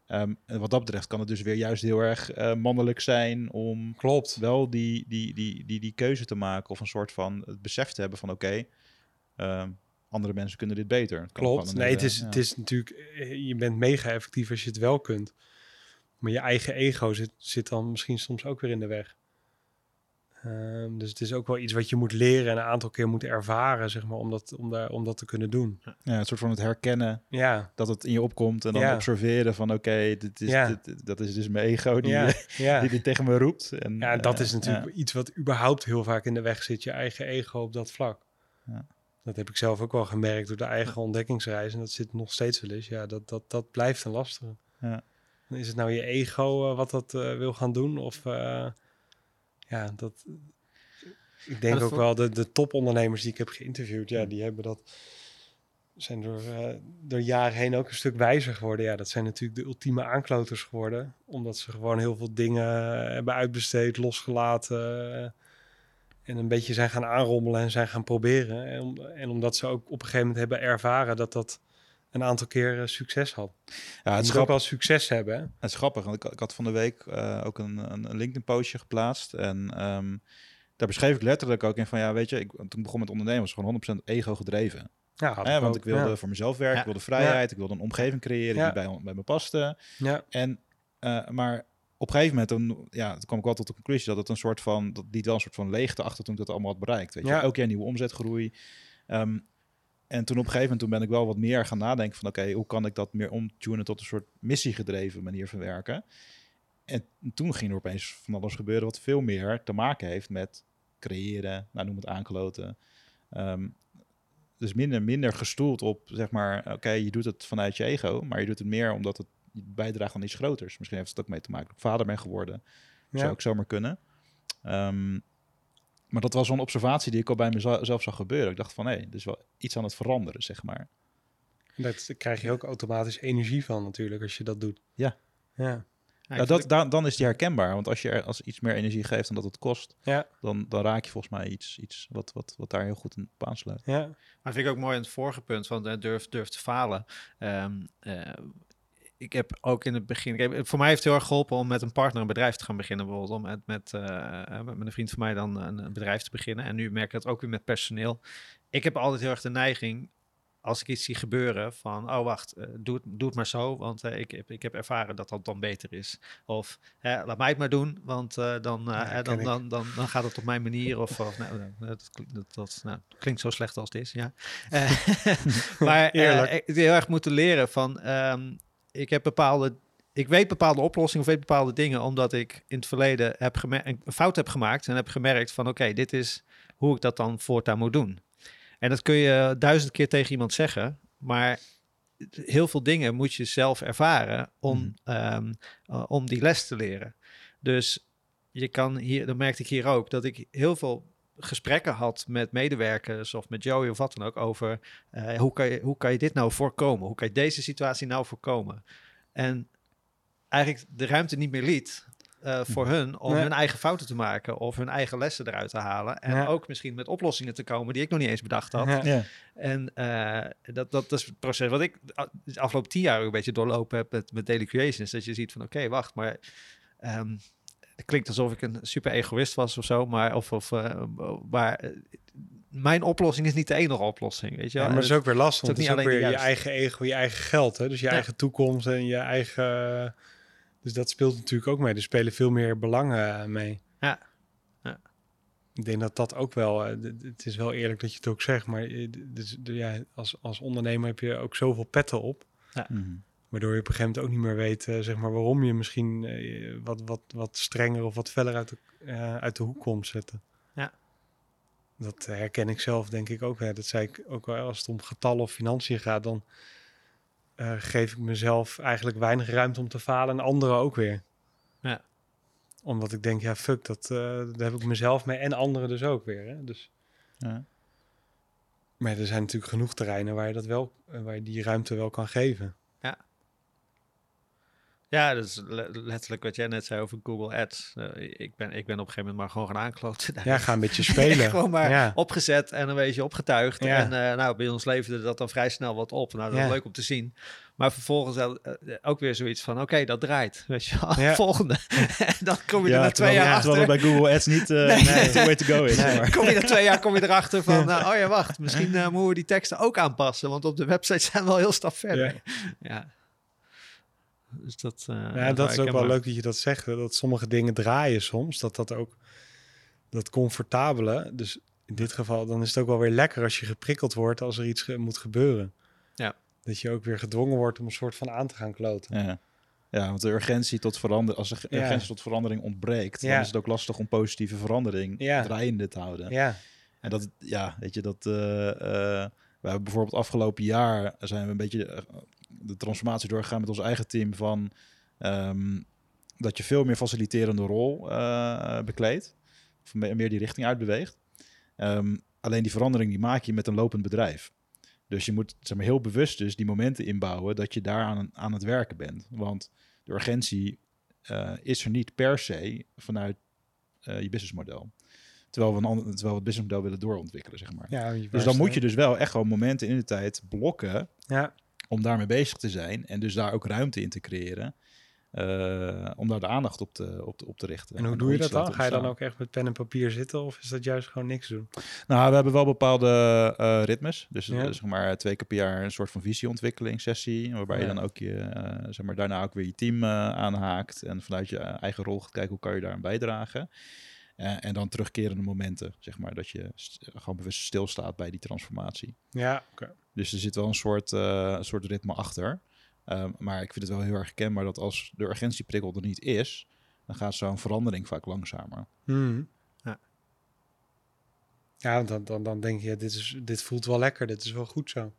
Um, en wat dat betreft kan het dus weer juist heel erg uh, mannelijk zijn om Klopt. wel die, die, die, die, die keuze te maken of een soort van het besef te hebben van oké, okay, um, andere mensen kunnen dit beter. Klopt. Nee, het is, ja. het is natuurlijk, je bent mega effectief als je het wel kunt. Maar je eigen ego zit, zit dan misschien soms ook weer in de weg. Ehm, dus het is ook wel iets wat je moet leren en een aantal keer moet ervaren, zeg maar, om dat, om daar, om dat te kunnen doen. Ja, een soort van het herkennen Ja, dat het in je opkomt en dan Ja. observeren van oké, dit is, Ja. dit, dat is dus mijn ego die, ja, die dit tegen me roept. En, Ja, dat eh, is natuurlijk iets wat überhaupt heel vaak in de weg zit, je eigen ego op dat vlak. Ja. Dat heb ik zelf ook wel gemerkt door de eigen ontdekkingsreis. En dat zit nog steeds wel eens. Ja, dat, dat, dat blijft een lastige. Is het nou je ego eh, wat dat eh, wil gaan doen? Of ja, dat... Ik denk dat ook wel, de, de topondernemers die ik heb geïnterviewd, ja, die hebben dat... Zijn door, eh, door jaren heen ook een stuk wijzer geworden. Ja, dat zijn natuurlijk de ultieme aankloters geworden. Omdat ze gewoon heel veel dingen hebben uitbesteed, losgelaten. eh, en een beetje zijn gaan aanrommelen en zijn gaan proberen. En, en omdat ze ook op een gegeven moment hebben ervaren dat dat een aantal keer succes had. Ja, het is, moet wel succes hebben. Hè? het is grappig, want ik, ik had van de week eh, ook een, een, LinkedIn-postje geplaatst. En ehm, daar beschreef ik letterlijk ook in van, ja, weet je, ik, toen ik begon met ondernemen was gewoon 100% ego gedreven. Ja, want ook, ik wilde ja. voor mezelf werken, Ja. ik wilde vrijheid, ik wilde een omgeving creëren Ja. die bij, bij me paste. Ja, En, eh, maar op een gegeven moment, toen, ja, toen kwam ik wel tot de conclusie dat het een soort van, dat liet wel een soort van leegte achter toen ik dat allemaal had bereikt. Weet je, Ja. elk jaar nieuwe omzetgroei. Ehm, en toen op een gegeven moment toen ben ik wel wat meer gaan nadenken van, oké, hoe kan ik dat meer omtunen tot een soort missiegedreven manier van werken? En toen ging er opeens van alles gebeuren wat veel meer te maken heeft met creëren, nou noem het aankloten. Ehm, dus minder, minder gestoeld op, zeg maar, oké, je doet het vanuit je ego, maar je doet het meer omdat het bijdraagt aan iets groters. Misschien heeft het ook mee te maken dat ik vader ben geworden. ja. Zou ook zomaar kunnen. Ehm, maar dat was zo'n observatie die ik al bij mezelf zag gebeuren. Ik dacht van, hé, er is wel iets aan het veranderen, zeg maar. Daar krijg je ook automatisch energie van natuurlijk als je dat doet. Ja. Ja, Ja, ik dat, dan, dan is die herkenbaar. Want als je er als iets meer energie geeft dan dat het kost, ja, dan, dan raak je volgens mij iets, iets wat, wat, wat daar heel goed in op aansluit. ja. Maar vind ik ook mooi aan het vorige punt van durf, durf te falen. Ehm, eh, ik heb ook in het begin, heb, voor mij heeft het heel erg geholpen om met een partner een bedrijf te gaan beginnen. Bijvoorbeeld om met, met, eh, met een vriend van mij dan een, bedrijf te beginnen. En nu merk ik het ook weer met personeel. Ik heb altijd heel erg de neiging, als ik iets zie gebeuren, van oh wacht, eh, doe, het, doe het maar zo, want eh, ik, heb, ik heb ervaren dat dat dan beter is. Of laat mij het maar doen, want eh, dan, eh, Ja, dan, dan, dan, dan gaat het op mijn manier. Of, of nou, nou, dat, dat, dat nou, klinkt zo slecht als het is, ja. Eh, maar eh, heel erg moeten leren van, ehm, ik heb bepaalde, ik weet bepaalde oplossingen of weet bepaalde dingen, omdat ik in het verleden heb een fout heb gemaakt en heb gemerkt van, oké, dit is hoe ik dat dan voortaan moet doen. En dat kun je duizend keer tegen iemand zeggen, maar heel veel dingen moet je zelf ervaren om, Mhm. ehm, eh, om die les te leren. Dus je kan hier, dan merkte ik hier ook, dat ik heel veel gesprekken had met medewerkers of met Joey of wat dan ook over eh, hoe, kan je, hoe kan je dit nou voorkomen? Hoe kan je deze situatie nou voorkomen? En eigenlijk de ruimte niet meer liet eh, voor hun om Nee. hun eigen fouten te maken of hun eigen lessen eruit te halen. En Ja. ook misschien met oplossingen te komen die ik nog niet eens bedacht had. Ja. Ja, En eh, dat, dat, dat is het proces wat ik de afgelopen tien jaar ook een beetje doorlopen heb met, met Daily Creations. Dat je ziet van oké, wacht, maar ehm, het klinkt alsof ik een super egoïst was of zo, maar, of, of, eh, maar eh, mijn oplossing is niet de enige oplossing, weet je Ja, maar dat is ook weer lastig. het want is Het is ook weer je eigen ego, je eigen geld. Hè? Dus je Ja. eigen toekomst en je eigen... Dus dat speelt natuurlijk ook mee. Er spelen veel meer belangen eh, mee. Ja. Ja. Ik denk dat dat ook wel... eh, het is wel eerlijk dat je het ook zegt. Maar eh, dus, ja, als, als ondernemer heb je ook zoveel petten op. Mhm. Waardoor je op een gegeven moment ook niet meer weet... eh, zeg maar, waarom je misschien eh, wat, wat, wat strenger of wat feller uit de, eh, uit de hoek komt zetten. Ja. Dat herken ik zelf denk ik ook. Hè. Dat zei ik ook wel als het om getallen of financiën gaat, dan eh, geef ik mezelf eigenlijk weinig ruimte om te falen en anderen ook weer. Ja. Omdat ik denk, ja fuck, dat, eh, daar heb ik mezelf mee en anderen dus ook weer. Hè. Dus, Ja. maar er zijn natuurlijk genoeg terreinen waar je dat wel, waar je die ruimte wel kan geven. Ja, dat is le- letterlijk wat jij net zei over Google Ads. Eh, ik, ben, ik ben op een gegeven moment maar gewoon gaan aankloten. Ja, ga een beetje spelen. Gewoon maar Ja. opgezet en een beetje opgetuigd. Ja. En eh, nou, bij ons leverde dat dan vrij snel wat op. Nou, dat is Ja. leuk om te zien. Maar vervolgens eh, ook weer zoiets van, oké, dat draait. Weet je wel, volgende. en dan kom je er na twee jaar ja, achter. terwijl bij Google Ads niet Nee. nee. the way to go is. Nee. Kom je na twee jaar kom je erachter van, nou, oh ja, wacht, misschien moeten we die teksten ook aanpassen. Want op de website zijn we wel heel stap verder. Ja. Dus dat, eh, Ja, dat is ook wel herkenbaar. leuk dat je dat zegt. hè, Dat sommige dingen draaien soms. Dat dat ook. dat comfortabele, dus in dit geval, dan is het ook wel weer lekker als je geprikkeld wordt als er iets ge- moet gebeuren. Ja. Dat je ook weer gedwongen wordt om een soort van aan te gaan kloten. Ja. ja, want de urgentie tot verandering, als de Ja. urgentie tot verandering ontbreekt, Ja. dan is het ook lastig om positieve verandering Ja. draaiende te houden. Ja, En dat, ja, weet je, dat eh, eh, we hebben bijvoorbeeld afgelopen jaar zijn we een beetje eh, de transformatie doorgegaan met ons eigen team van ehm, dat je veel meer faciliterende rol eh bekleedt, of me- meer die richting uitbeweegt. Ehm, alleen die verandering die maak je met een lopend bedrijf. Dus je moet zeg maar, heel bewust dus die momenten inbouwen dat je daar aan, aan het werken bent. Want de urgentie eh, is er niet per se vanuit eh, je businessmodel. Terwijl we, een ander, terwijl we het businessmodel willen doorontwikkelen, zeg maar. ja dus dan moet je dus wel echt gewoon momenten in de tijd blokken Ja, om daarmee bezig te zijn. En dus daar ook ruimte in te creëren. eh, om daar de aandacht op te, op te, op te richten. en hoe doe je dat dan? Ga je dan ook echt met pen en papier zitten of is dat juist gewoon niks doen? Nou, we hebben wel bepaalde eh, ritmes. Dus Ja. eh, zeg maar twee keer per jaar een soort van visieontwikkeling sessie. Waarbij je dan ook je, zeg maar, daarna ook weer je team aanhaakt. En vanuit je eigen rol gaat kijken hoe kan je daar aan bijdragen. En dan terugkerende momenten, zeg maar, dat je gewoon bewust stilstaat bij die transformatie. Ja, oké. Dus er zit wel een soort, een soort ritme achter. Ehm, maar ik vind het wel heel erg herkenbaar dat als de urgentieprikkel er niet is, dan gaat zo'n verandering vaak langzamer. Mhm. Ja. Ja, dan, dan, dan denk je, dit, is, dit voelt wel lekker, dit is wel goed zo.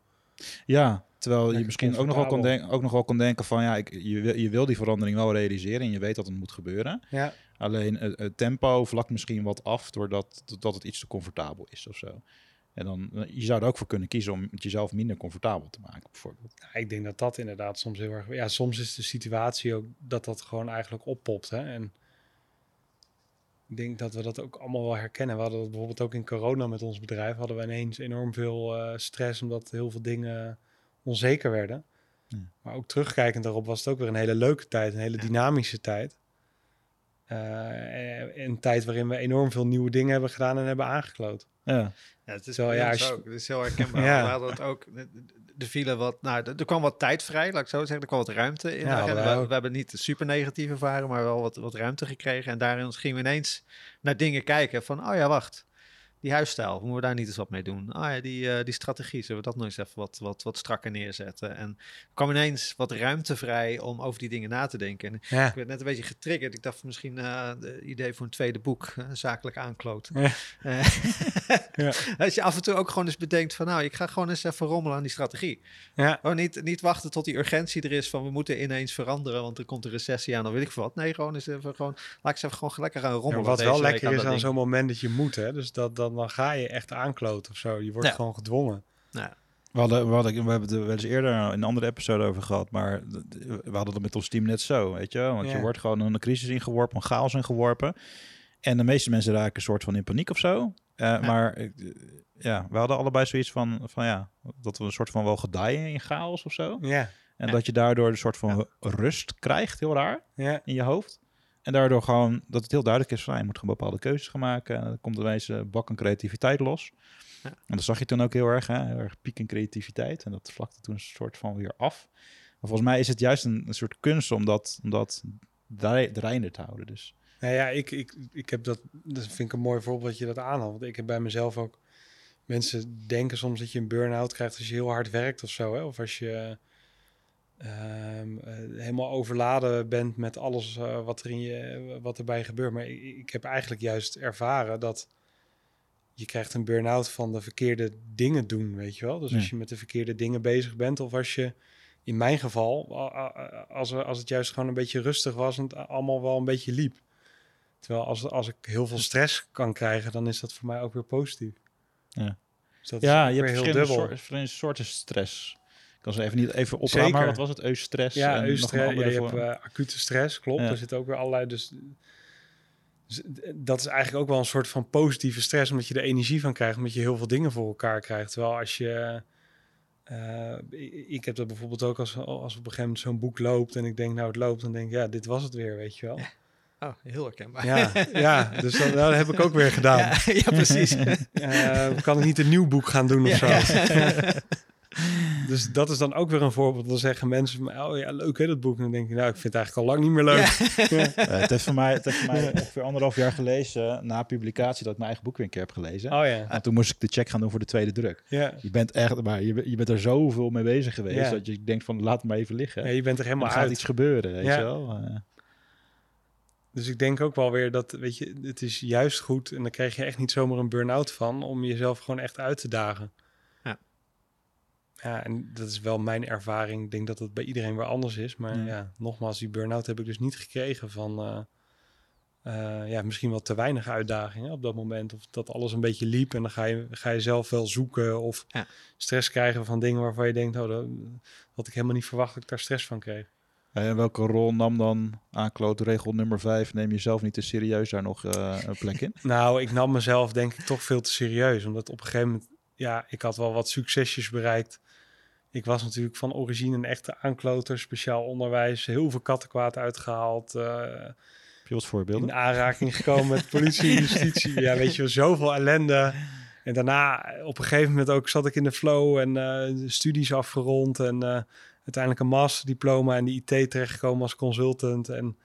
Ja, terwijl je misschien ook nog, wel kan denken, ook nog wel kan denken van ja, ik, je, wil, je wil die verandering wel realiseren en je weet dat het moet gebeuren. Ja, Alleen het, het tempo vlakt misschien wat af doordat dat het iets te comfortabel is of zo. En dan, je zou er ook voor kunnen kiezen om het jezelf minder comfortabel te maken, bijvoorbeeld. Ja, ik denk dat dat inderdaad soms heel erg... Ja, soms is de situatie ook dat dat gewoon eigenlijk oppopt. Hè? En ik denk dat we dat ook allemaal wel herkennen. We hadden dat bijvoorbeeld ook in corona met ons bedrijf. Hadden we ineens enorm veel eh, stress omdat heel veel dingen onzeker werden. Ja. Maar ook terugkijkend daarop was het ook weer een hele leuke tijd. Een hele dynamische tijd. Eh, een tijd waarin we enorm veel nieuwe dingen hebben gedaan en hebben aangekloot. Ja, Ja, het is, Zo, ja, als ook. Het is heel herkenbaar. Ja. We hadden het ook. Er vielen wat. Nou, er er kwam wat tijd vrij, laat ik zo zeggen. Er kwam wat ruimte in. Ja, we, we hebben niet super negatief ervaren, maar wel wat, wat ruimte gekregen. En daarin gingen we ineens naar dingen kijken van, oh ja, wacht. Die huisstijl, moeten we daar niet eens wat mee doen? Ah ja, die, eh, die strategie, zullen we dat nog eens even wat, wat, wat strakker neerzetten? En er kwam ineens wat ruimte vrij om over die dingen na te denken. En Ja, ik werd net een beetje getriggerd. Ik dacht misschien eh de idee voor een tweede boek, eh, zakelijk aankloot. Ja. Ja. Als je af en toe ook gewoon eens bedenkt van nou, ik ga gewoon eens even rommelen aan die strategie. ja. Gewoon niet, niet wachten tot die urgentie er is van we moeten ineens veranderen, want er komt een recessie aan of weet ik veel wat. Nee, gewoon eens even gewoon, laat ik eens even gewoon lekker gaan rommelen. wat wel lekker is aan zo'n moment dat je moet, hè? Dus dat, dat, dan ga je echt aankloten of zo. Je wordt Ja. gewoon gedwongen. Nou, We, hadden, we, hadden, we hebben het er wel eens eerder in een andere episode over gehad, maar we hadden het met ons team net zo, weet je wel. Want je Ja. wordt gewoon in een crisis ingeworpen, een chaos ingeworpen. En de meeste mensen raken een soort van in paniek of zo. Eh, Maar eh, ja, we hadden allebei zoiets van, van ja, dat we een soort van wel gedijen in chaos of zo. Ja, En Ja. dat je daardoor een soort van rust krijgt, heel raar, ja. in je hoofd. En daardoor gewoon dat het heel duidelijk is van, ja, je moet gewoon bepaalde keuzes gaan maken. En dan komt ineens een bak aan creativiteit los. Ja. En dat zag je toen ook heel erg, hè? heel erg piek in creativiteit. En dat vlakte toen een soort van weer af. Maar volgens mij is het juist een, een soort kunst om dat, om dat draai- draaiende te houden. Dus Nou ja, ik, ik, ik heb dat, dat vind ik een mooi voorbeeld dat je dat aanhaalt. Want ik heb bij mezelf ook, mensen denken soms dat je een burn-out krijgt als je heel hard werkt of zo. Hè? Of als je ehm, eh, helemaal overladen bent met alles eh, wat, er in je, wat erbij gebeurt. Maar ik, ik heb eigenlijk juist ervaren dat je krijgt een burn-out van de verkeerde dingen doen, weet je wel. Dus als je met de verkeerde dingen bezig bent of als je in mijn geval, als, als het juist gewoon een beetje rustig was en het allemaal wel een beetje liep. Terwijl als, als ik heel veel stress kan krijgen, dan is dat voor mij ook weer positief. Ja. Dus dat ja, is je hebt heel verschillende, soort- verschillende soorten stress. Kan ze even niet even opramen, maar wat was het? Eustress Ja, en nog een eustress, ja, andere je hebt eh, acute stress, klopt. Ja. Er zit ook weer allerlei... Dus, dus dat is eigenlijk ook wel een soort van positieve stress, omdat je er energie van krijgt, omdat je heel veel dingen voor elkaar krijgt. Terwijl als je... eh, ik- heb dat bijvoorbeeld ook als, als op een gegeven moment zo'n boek loopt en ik denk, nou het loopt, dan denk ik, ja, dit was het weer, weet je wel. oh, heel herkenbaar. Ja, ja dus dat, dat heb ik ook weer gedaan. Ja, ja, precies. Eh, kan ik niet een nieuw boek gaan doen of Ja. zo? dus dat is dan ook weer een voorbeeld. Dan zeggen mensen van, oh ja, leuk hè, dat boek. En dan denk ik, nou, ik vind het eigenlijk al lang niet meer leuk. Ja. Eh, het heeft voor mij, het heeft voor mij ongeveer anderhalf jaar gelezen, na publicatie, dat ik mijn eigen boek weer een keer heb gelezen. Oh ja, En toen moest ik de check gaan doen voor de tweede druk. ja. Je bent echt, maar je, bent- je bent er zoveel mee bezig geweest Ja. dat je denkt van laat het maar even liggen. ja je bent er er helemaal gaat uit. iets gebeuren, weet Ja. je wel. Eh, Dus ik denk ook wel weer dat, weet je, het is juist goed. En dan krijg je echt niet zomaar een burn-out van, om jezelf gewoon echt uit te dagen. Ja. En dat is wel mijn ervaring. Ik denk dat het bij iedereen weer anders is. Maar Ja. ja, nogmaals, die burn-out heb ik dus niet gekregen van... eh, eh, ja, misschien wel te weinig uitdagingen op dat moment. Of dat alles een beetje liep en dan ga je, ga je zelf wel zoeken. Of Ja. stress krijgen van dingen waarvan je denkt... Oh, dat had ik helemaal niet verwacht dat ik daar stress van kreeg. En welke rol nam dan aanklootregel nummer 5? Neem jezelf niet te serieus daar nog eh, een plek in? Nou, ik nam mezelf denk ik toch veel te serieus. Omdat op een gegeven moment, ja, ik had wel wat succesjes bereikt. Ik was natuurlijk van origine een echte aankloter, speciaal onderwijs, heel veel kattenkwaad uitgehaald. eh, Heb je wat in voorbeelden? aanraking gekomen met politie en justitie. Ja, weet je, wel, zoveel ellende. En daarna, op een gegeven moment ook, zat ik in de flow en eh, studies afgerond. En eh, uiteindelijk een masterdiploma in de IT terechtgekomen als consultant. En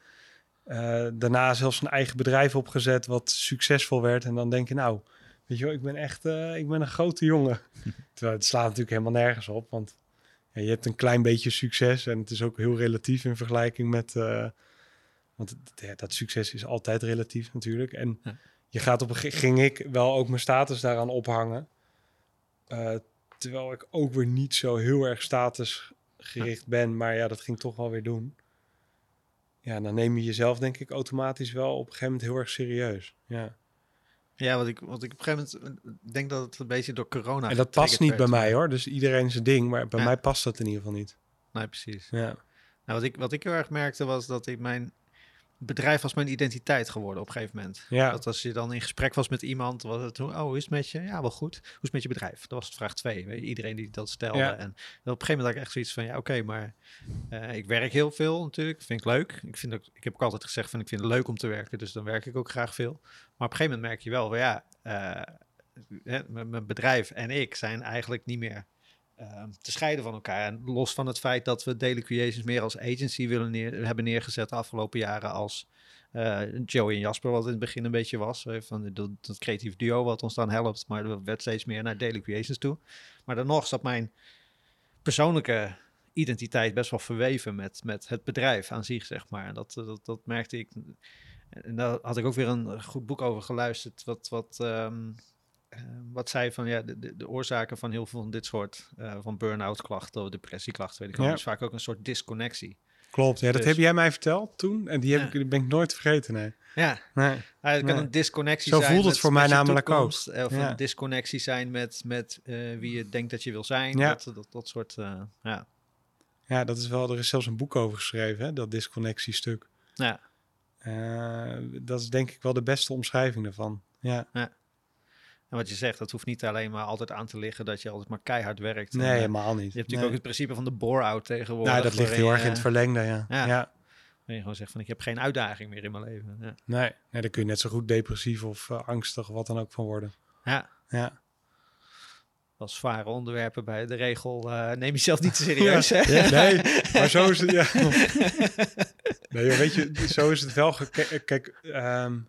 daarna zelfs een eigen bedrijf opgezet wat succesvol werd. En dan denk je, nou, weet je wel, ik ben echt ik ben een grote jongen. Terwijl het slaat natuurlijk helemaal nergens op, want ja, je hebt een klein beetje succes. En het is ook heel relatief in vergelijking met... eh, want het- ja, dat succes is altijd relatief natuurlijk. En Ja. je gaat op een ging ik wel ook mijn status daaraan ophangen. Eh, terwijl ik ook weer niet zo heel erg statusgericht ben. Maar ja, dat ging toch wel weer doen. Ja, dan neem je jezelf denk ik automatisch wel op een gegeven moment heel erg serieus. Ja. Ja, wat ik, wat ik op een gegeven moment denk dat het een beetje door corona. en dat past niet bij mij hoor. Dus iedereen zijn ding. Maar bij Ja. mij past dat in ieder geval niet. Nee, precies. Ja. Nou, wat, ik, wat ik heel erg merkte was dat ik mijn bedrijf was mijn identiteit geworden op een gegeven moment. Ja. Dat als je dan in gesprek was met iemand, was het oh, hoe is het met je? Ja, wel goed. Hoe is het met je bedrijf? Dat was het vraag twee. Weet je, iedereen die dat stelde. Ja. En op een gegeven moment had ik echt zoiets van, ja, oké, maar eh, ik werk heel veel natuurlijk. Vind ik leuk. Ik, vind ook, ik heb ook altijd gezegd van, ik vind het leuk om te werken. Dus dan werk ik ook graag veel. Maar op een gegeven moment merk je wel, van, ja, eh, mijn mijn bedrijf en ik zijn eigenlijk niet meer ehm, te scheiden van elkaar. En los van het feit dat we Daily Creations meer als agency willen neer, hebben neergezet de afgelopen jaren als eh, Joey en Jasper, wat in het begin een beetje was. eh, Van dat, dat creatief duo wat ons dan helpt, maar dat werd steeds meer naar Daily Creations toe. Maar dan nog zat mijn persoonlijke identiteit best wel verweven met, met het bedrijf aan zich, zeg maar. Dat, dat, dat merkte ik. En daar had ik ook weer een goed boek over geluisterd, wat, wat, ehm, eh, wat zei van ja, de, de, de oorzaken van heel veel van dit soort uh, van burn-out klachten of depressieklachten, weet ik wel, Ja. is vaak ook een soort disconnectie. Klopt. Ja, dat Dus- heb jij mij verteld toen. En die heb Ja. ik, die ben ik nooit vergeten. Nee. Ja, nee. Het kan Nee. een disconnectie Zo zijn. voelt het met- voor mij namelijk ook. toekomst, eh, Of Ja. een disconnectie zijn met, met eh, wie je denkt dat je wil zijn. Ja. Dat, dat, dat soort, eh, ja. Ja, dat is wel. Er is zelfs een boek over geschreven, hè, dat disconnectiestuk. ja. Eh, dat is denk ik wel de beste omschrijving daarvan. Ja. En wat je zegt, dat hoeft niet alleen maar altijd aan te liggen dat je altijd maar keihard werkt. En, Nee, eh, helemaal niet. je hebt natuurlijk Nee. ook het principe van de bore-out tegenwoordig. Nou, dat ligt heel erg in het verlengde, ja. Ja. ja. je gewoon zegt van ik heb geen uitdaging meer in mijn leven. Ja, Nee. nee, daar kun je net zo goed depressief of eh, angstig of wat dan ook van worden. ja. Ja. is zware onderwerpen bij de regel. eh, neem jezelf niet te serieus. hè? Nee, maar zo is het. Ja. Nee, joh, weet je, zo is het wel. Kijk, ehm,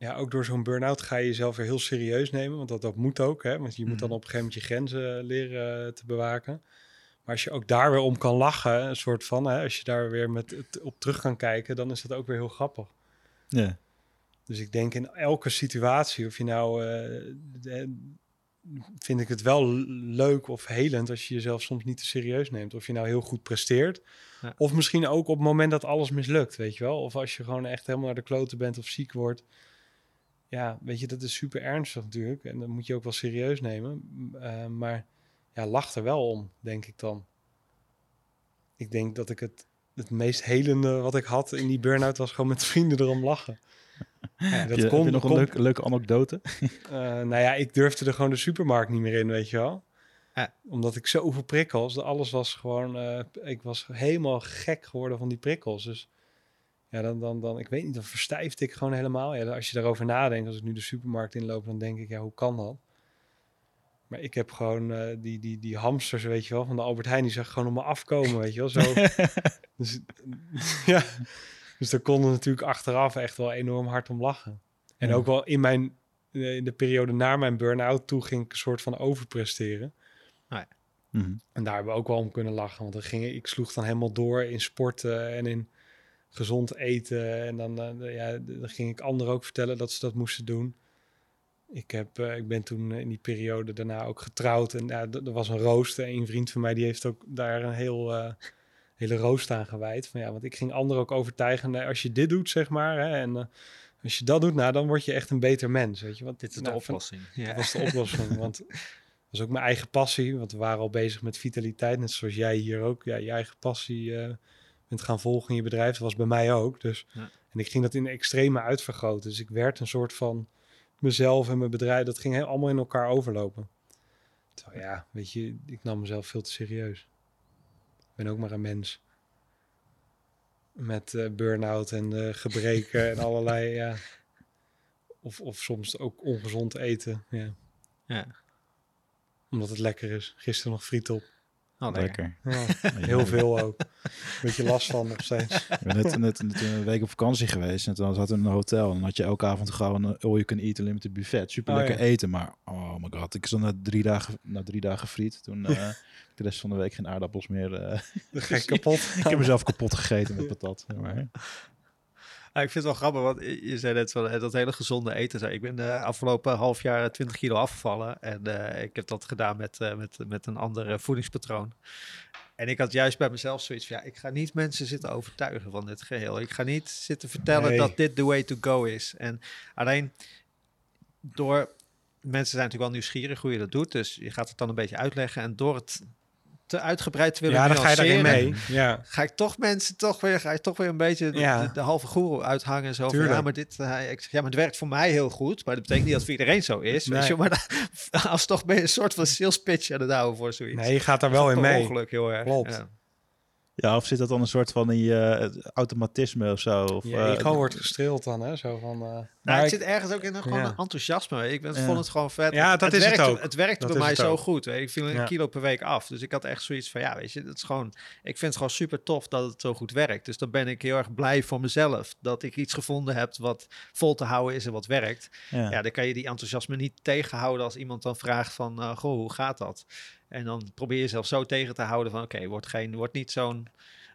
ja, ook door zo'n burn-out ga je jezelf weer heel serieus nemen. Want dat, dat moet ook, hè? Want je moet dan Mhm. op een gegeven moment je grenzen leren eh, te bewaken. Maar als je ook daar weer om kan lachen, een soort van, hè, als je daar weer met het op terug kan kijken, dan is dat ook weer heel grappig. Ja. Dus ik denk in elke situatie, of je nou, eh, vind ik het wel leuk of helend als je jezelf soms niet te serieus neemt. Of je nou heel goed presteert, Ja. of misschien ook op het moment dat alles mislukt, weet je wel. Of als je gewoon echt helemaal naar de kloten bent of ziek wordt. Ja, weet je, dat is super ernstig natuurlijk. En dat moet je ook wel serieus nemen. Eh, maar ja, lach er wel om, denk ik dan. Ik denk dat ik het, het meest helende wat ik had in die burn-out was gewoon met vrienden erom lachen. Ja, Heb je, heb je nog een kon- leuke, anekdote? eh, nou ja, ik durfde er gewoon de supermarkt niet meer in, weet je wel. Omdat ik zoveel prikkels, alles was gewoon, eh, ik was helemaal gek geworden van die prikkels. Dus ja, dan, dan, dan, ik weet niet, dan verstijfde ik gewoon helemaal. Ja, als je daarover nadenkt, als ik nu de supermarkt inloop, dan denk ik, ja, hoe kan dat? Maar ik heb gewoon eh, die, die, die hamsters, weet je wel, van de Albert Heijn, die zag gewoon op me afkomen, weet je wel. Zo. dus, ja. dus daar konden natuurlijk achteraf echt wel enorm hard om lachen. En Ja. ook wel in mijn, eh, in de periode na mijn burn-out toe ging ik een soort van overpresteren. Mhm. En daar hebben we ook wel om kunnen lachen. Want dan ging, ik ik sloeg dan helemaal door in sporten en in gezond eten. En dan, eh, ja, dan ging ik anderen ook vertellen dat ze dat moesten doen. Ik, heb, eh, ik ben toen in die periode daarna ook getrouwd. En ja, er was een rooster. Een vriend van mij die heeft ook daar een heel, eh, hele roost aan gewijd. Van, ja, want ik ging anderen ook overtuigen. nee, als je dit doet, zeg maar. Hè, en als je dat doet, nou, dan word je echt een beter mens. Weet je? Want Dit is de nou, van- oplossing. Ja. dat was de oplossing. Want dat was ook mijn eigen passie. Want we waren al bezig met vitaliteit. Net zoals jij hier ook. Ja, je eigen passie bent gaan volgen in je bedrijf. Dat was bij mij ook. Dus, Ja. En ik ging dat in extreme uitvergroten. Dus ik werd een soort van mezelf en mijn bedrijf. Dat ging heel, allemaal in elkaar overlopen. Terwijl ja, weet je, ik nam mezelf veel te serieus. Ik ben ook maar een mens. Met eh burn-out en eh, gebreken en allerlei, ja. Of, of soms ook ongezond eten, ja. Ja. Omdat het lekker is. Gisteren nog friet op. Oh, lekker. Lekker. Ja, heel veel ook. Beetje last van nog steeds. Ik ben net, net, net een week op vakantie geweest en toen zaten we in een hotel. En dan had je elke avond gewoon een all you can eat unlimited buffet. Super lekker Oh, ja. eten, maar oh my god. Ik zat na drie dagen, na drie dagen friet. Toen eh, de rest van de week geen aardappels meer. eh, ik kapot. ik heb mezelf kapot gegeten met patat. zeg Maar, Ja, ik vind het wel grappig, want je zei net van eh, dat hele gezonde eten. Zei, Ik ben de afgelopen half jaar eh, 20 kilo afgevallen. En eh, ik heb dat gedaan met, eh, met, met een ander eh, voedingspatroon. En ik had juist bij mezelf zoiets van, ja, ik ga niet mensen zitten overtuigen van dit geheel. Ik ga niet zitten vertellen Nee. dat dit the way to go is. En alleen door, mensen zijn natuurlijk wel nieuwsgierig hoe je dat doet. Dus je gaat het dan een beetje uitleggen. En door het te uitgebreid te willen Ja, dan ga je daarin mee. Ja. ga ik toch mensen toch weer, ga je toch weer een beetje de, Ja. de, de halve goeroe uithangen. en Zo van, ja, maar dit, eh, ik zeg, ja, maar het werkt voor mij heel goed. Maar dat betekent niet dat het voor iedereen zo is. Weet Nee. je, maar dan- als toch ben je een soort van sales pitch aan het houden voor zoiets. Nee, je gaat daar wel in mee. ongeluk heel erg. Klopt. Ja. Ja, of zit dat dan een soort van in je eh, automatisme of zo? Of, Je eh, ego wordt gestreeld dan, hè? Zo van... eh, Nou, maar het ik- zit ergens ook in een, gewoon Ja. een enthousiasme. Ik ben, Ja. vond het gewoon vet. Ja, dat is het ook. Het werkte Dat bij mij het zo ook. goed. Weet. Ik viel een Ja. kilo per week af. Dus ik had echt zoiets van, ja, weet je, dat is gewoon... Ik vind het gewoon super tof dat het zo goed werkt. Dus dan ben ik heel erg blij voor mezelf. Dat ik iets gevonden heb wat vol te houden is en wat werkt. ja. Ja, dan kan je die enthousiasme niet tegenhouden als iemand dan vraagt van, eh, goh, hoe gaat dat? En dan probeer je jezelf zo tegen te houden van, oké, word, geen, word niet zo'n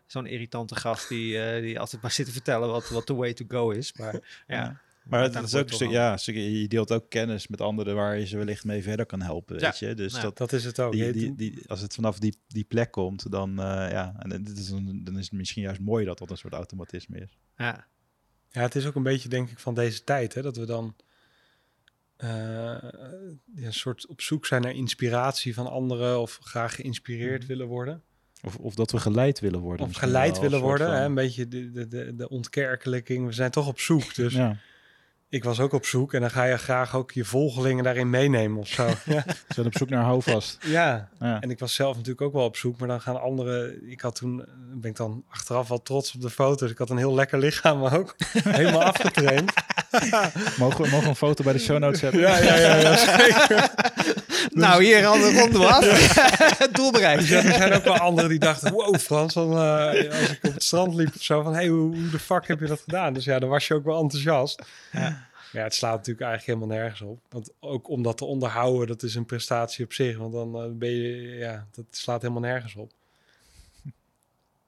zo'n irritante gast die, eh, die altijd maar zit te vertellen wat, wat the way to go is. Maar ja, Ja. Maar het is ook, wordt stuk- ja, je deelt ook kennis met anderen waar je ze wellicht mee verder kan helpen, Ja. weet je. Dus Ja. dat, Dat is het ook. die, die, die, als het vanaf die, die plek komt, dan, eh, ja, en dit is een, dan is het misschien juist mooi dat dat een soort automatisme is. ja. Ja, het is ook een beetje, denk ik, van deze tijd, hè, dat we dan een soort op zoek zijn naar inspiratie van anderen of graag geïnspireerd Mhm. willen worden. Of, of dat we geleid willen worden. Of geleid wel, willen worden, hè, een beetje de, de, de, de ontkerkelijking. We zijn toch op zoek, dus Ja, ik was ook op zoek en dan ga je graag ook je volgelingen daarin meenemen of zo. ja. we zijn op zoek naar houvast. ja, Ja. en ik was zelf natuurlijk ook wel op zoek, maar dan gaan anderen... Ik had toen, ben ik dan achteraf wel trots op de foto's. Ik had een heel lekker lichaam ook, helemaal afgetraind. Mogen, we, mogen we een foto bij de show notes hebben? Ja, ja, ja, ja, zeker. Nou, hier al ronden we af. Het doel bereikt. Dus ja, er zijn ook wel anderen die dachten, wow Frans, dan, eh, als ik op het strand liep of zo, van hey, hoe, hoe de fuck heb je dat gedaan? Dus ja, dan was je ook wel enthousiast. Ja. Ja, het slaat natuurlijk eigenlijk helemaal nergens op. Want ook om dat te onderhouden, dat is een prestatie op zich. Want dan eh, ben je, ja, dat slaat helemaal nergens op.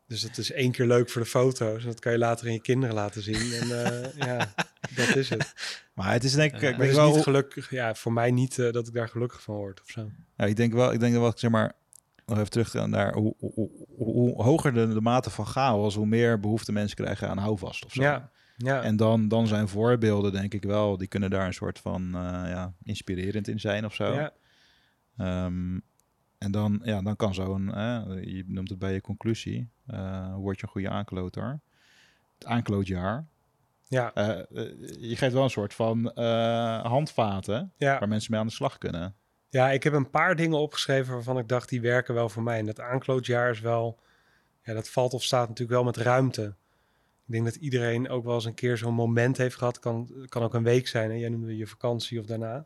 Dus het is één keer leuk voor de foto's. En dat kan je later in je kinderen laten zien. En eh, ja, dat is het. Maar het is denk ik, ik is wel, niet gelukkig, ja, voor mij niet eh, dat ik daar gelukkig van word of zo. ja, ik denk wel, ik denk wel, zeg maar, nog even terug naar hoe, hoe, hoe, hoe hoger de, de mate van chaos, hoe meer behoefte mensen krijgen aan houvast of zo. Ja, ja. En dan, dan zijn voorbeelden, denk ik wel, die kunnen daar een soort van eh, ja, inspirerend in zijn of zo. ja. Ehm, en dan, ja, dan kan zo'n, eh, je noemt het bij je conclusie, eh word je een goede aankloter. Het aanklootjaar. ja. Eh, eh, je geeft wel een soort van handvaten ja. waar mensen mee aan de slag kunnen. Ja, ik heb een paar dingen opgeschreven waarvan ik dacht die werken wel voor mij. En dat aanklootjaar is wel, ja, dat valt of staat natuurlijk wel met ruimte. Ik denk dat iedereen ook wel eens een keer zo'n moment heeft gehad. Kan, kan ook een week zijn. Hè? Jij noemde je vakantie of daarna.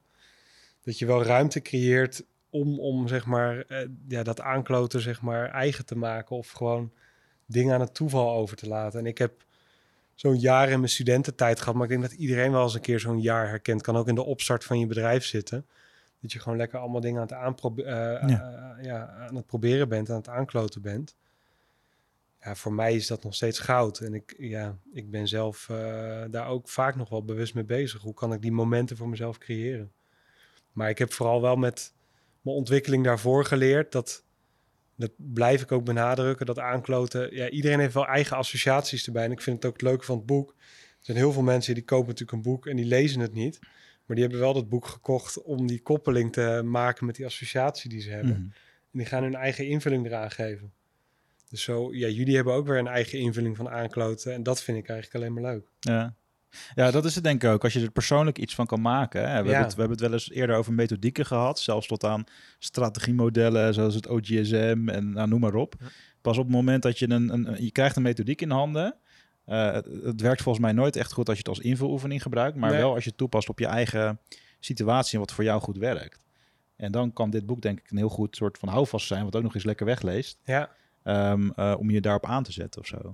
Dat je wel ruimte creëert om, om zeg maar, eh, ja, dat aankloten zeg maar, eigen te maken of gewoon dingen aan het toeval over te laten. En ik heb zo'n jaar in mijn studententijd gehad, maar ik denk dat iedereen wel eens een keer zo'n jaar herkent. Kan ook in de opstart van je bedrijf zitten. Dat je gewoon lekker allemaal dingen aan het, aanprobe- eh, Ja. eh, ja, aan het proberen bent, aan het aankloten bent. Ja, voor mij is dat nog steeds goud. En ik, ja, ik ben zelf daar ook vaak nog wel bewust mee bezig. Hoe kan ik die momenten voor mezelf creëren? Maar ik heb vooral wel met mijn ontwikkeling daarvoor geleerd dat, dat blijf ik ook benadrukken, dat aankloten. Ja, iedereen heeft wel eigen associaties erbij. En ik vind het ook het leuke van het boek. Er zijn heel veel mensen die kopen natuurlijk een boek en die lezen het niet. Maar die hebben wel dat boek gekocht om die koppeling te maken met die associatie die ze hebben. Mhm. En die gaan hun eigen invulling eraan geven. Dus zo, ja, jullie hebben ook weer een eigen invulling van aankloten. En dat vind ik eigenlijk alleen maar leuk. Ja. Ja, dat is het denk ik ook. Als je er persoonlijk iets van kan maken. Hè. We, hebben het, we hebben het wel eens eerder over methodieken gehad. Zelfs tot aan strategiemodellen zoals het OGSM en nou, noem maar op. Ja. Pas op het moment dat je een, een, je krijgt een methodiek in handen. eh, het, het werkt volgens mij nooit echt goed als je het als invuloefening gebruikt. Maar Nee. wel als je het toepast op je eigen situatie en wat voor jou goed werkt. En dan kan dit boek denk ik een heel goed soort van houvast zijn. Wat ook nog eens lekker wegleest. Ja, ehm, eh, om je daarop aan te zetten of zo.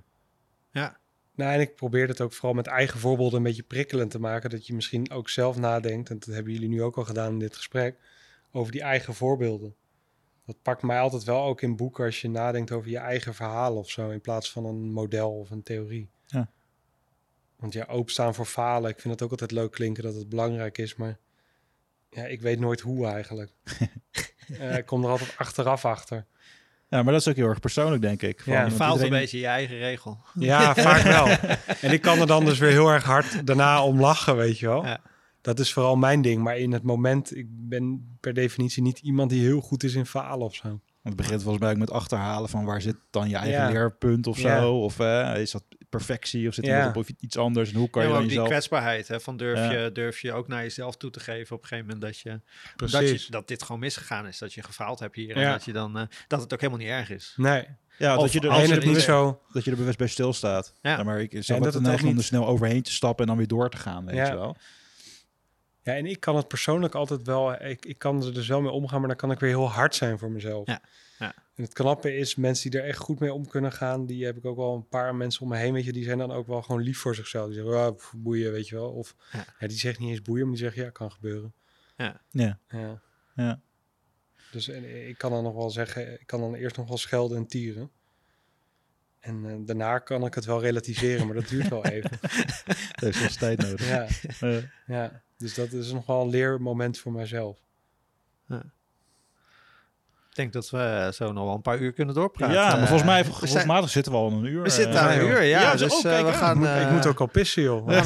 Ja, Nou, en ik probeer het ook vooral met eigen voorbeelden een beetje prikkelend te maken. Dat je misschien ook zelf nadenkt, en dat hebben jullie nu ook al gedaan in dit gesprek, over die eigen voorbeelden. Dat pakt mij altijd wel ook in boeken als je nadenkt over je eigen verhaal of zo, in plaats van een model of een theorie. Ja. Want ja, openstaan voor falen, ik vind het ook altijd leuk klinken dat het belangrijk is, maar ja, ik weet nooit hoe eigenlijk. Eh, ik kom er altijd achteraf achter. Ja, maar dat is ook heel erg persoonlijk, denk ik. Van, Ja, je faalt iedereen- een beetje je eigen regel. Ja, vaak wel. En ik kan er dan dus weer heel erg hard daarna om lachen, weet je wel. Ja. Dat is vooral mijn ding. Maar in het moment, ik ben per definitie niet iemand die heel goed is in falen of zo. Het begint volgens mij ook met achterhalen van waar zit dan je eigen Ja. leerpunt of zo. Ja. Of eh, is dat perfectie of zit er Ja. nog op iets anders? En hoe kan Ja, je dan ook die jezelf... kwetsbaarheid. Hè, van durf, Ja. je, durf je ook naar jezelf toe te geven op een gegeven moment dat, je, dat, je, dat dit gewoon misgegaan is. Dat je gefaald hebt hier. Ja. En dat, je dan, eh, dat het ook helemaal niet erg is. Nee, Ja, Of dat je, er, als je het niet zo... dat je er bewust bij stilstaat. Ja. Ja. maar ik En zou dat het om er snel overheen te stappen en dan weer door te gaan, weet Ja. je wel. Ja, en ik kan het persoonlijk altijd wel... Ik, ik kan er dus wel mee omgaan, maar dan kan ik weer heel hard zijn voor mezelf. Ja. En het knappe is, mensen die er echt goed mee om kunnen gaan... die heb ik ook wel een paar mensen om me heen, weet je... die zijn dan ook wel gewoon lief voor zichzelf. Die zeggen, pff, boeien, weet je wel. Of Ja. ja. die zegt niet eens boeien, maar die zegt, ja, kan gebeuren. Ja, Ja. ja. Dus en ik kan dan nog wel zeggen, ik kan dan eerst nog wel schelden en tieren. En eh, daarna kan ik het wel relativeren, maar dat duurt wel even. Dat heeft soms tijd nodig. Ja, Eh, ja, dus dat is nog wel een leermoment voor mijzelf. Ik denk dat we eh, zo nog wel een paar uur kunnen doorpraten. ja, maar volgens mij, Eh, gevoelsmatig zitten we al een uur. We zitten eh, aan een uur, ja. Ja, zo- dus oh, eh, kijk we aan. gaan... ik, moet, ik moet ook al pissen, joh. alleen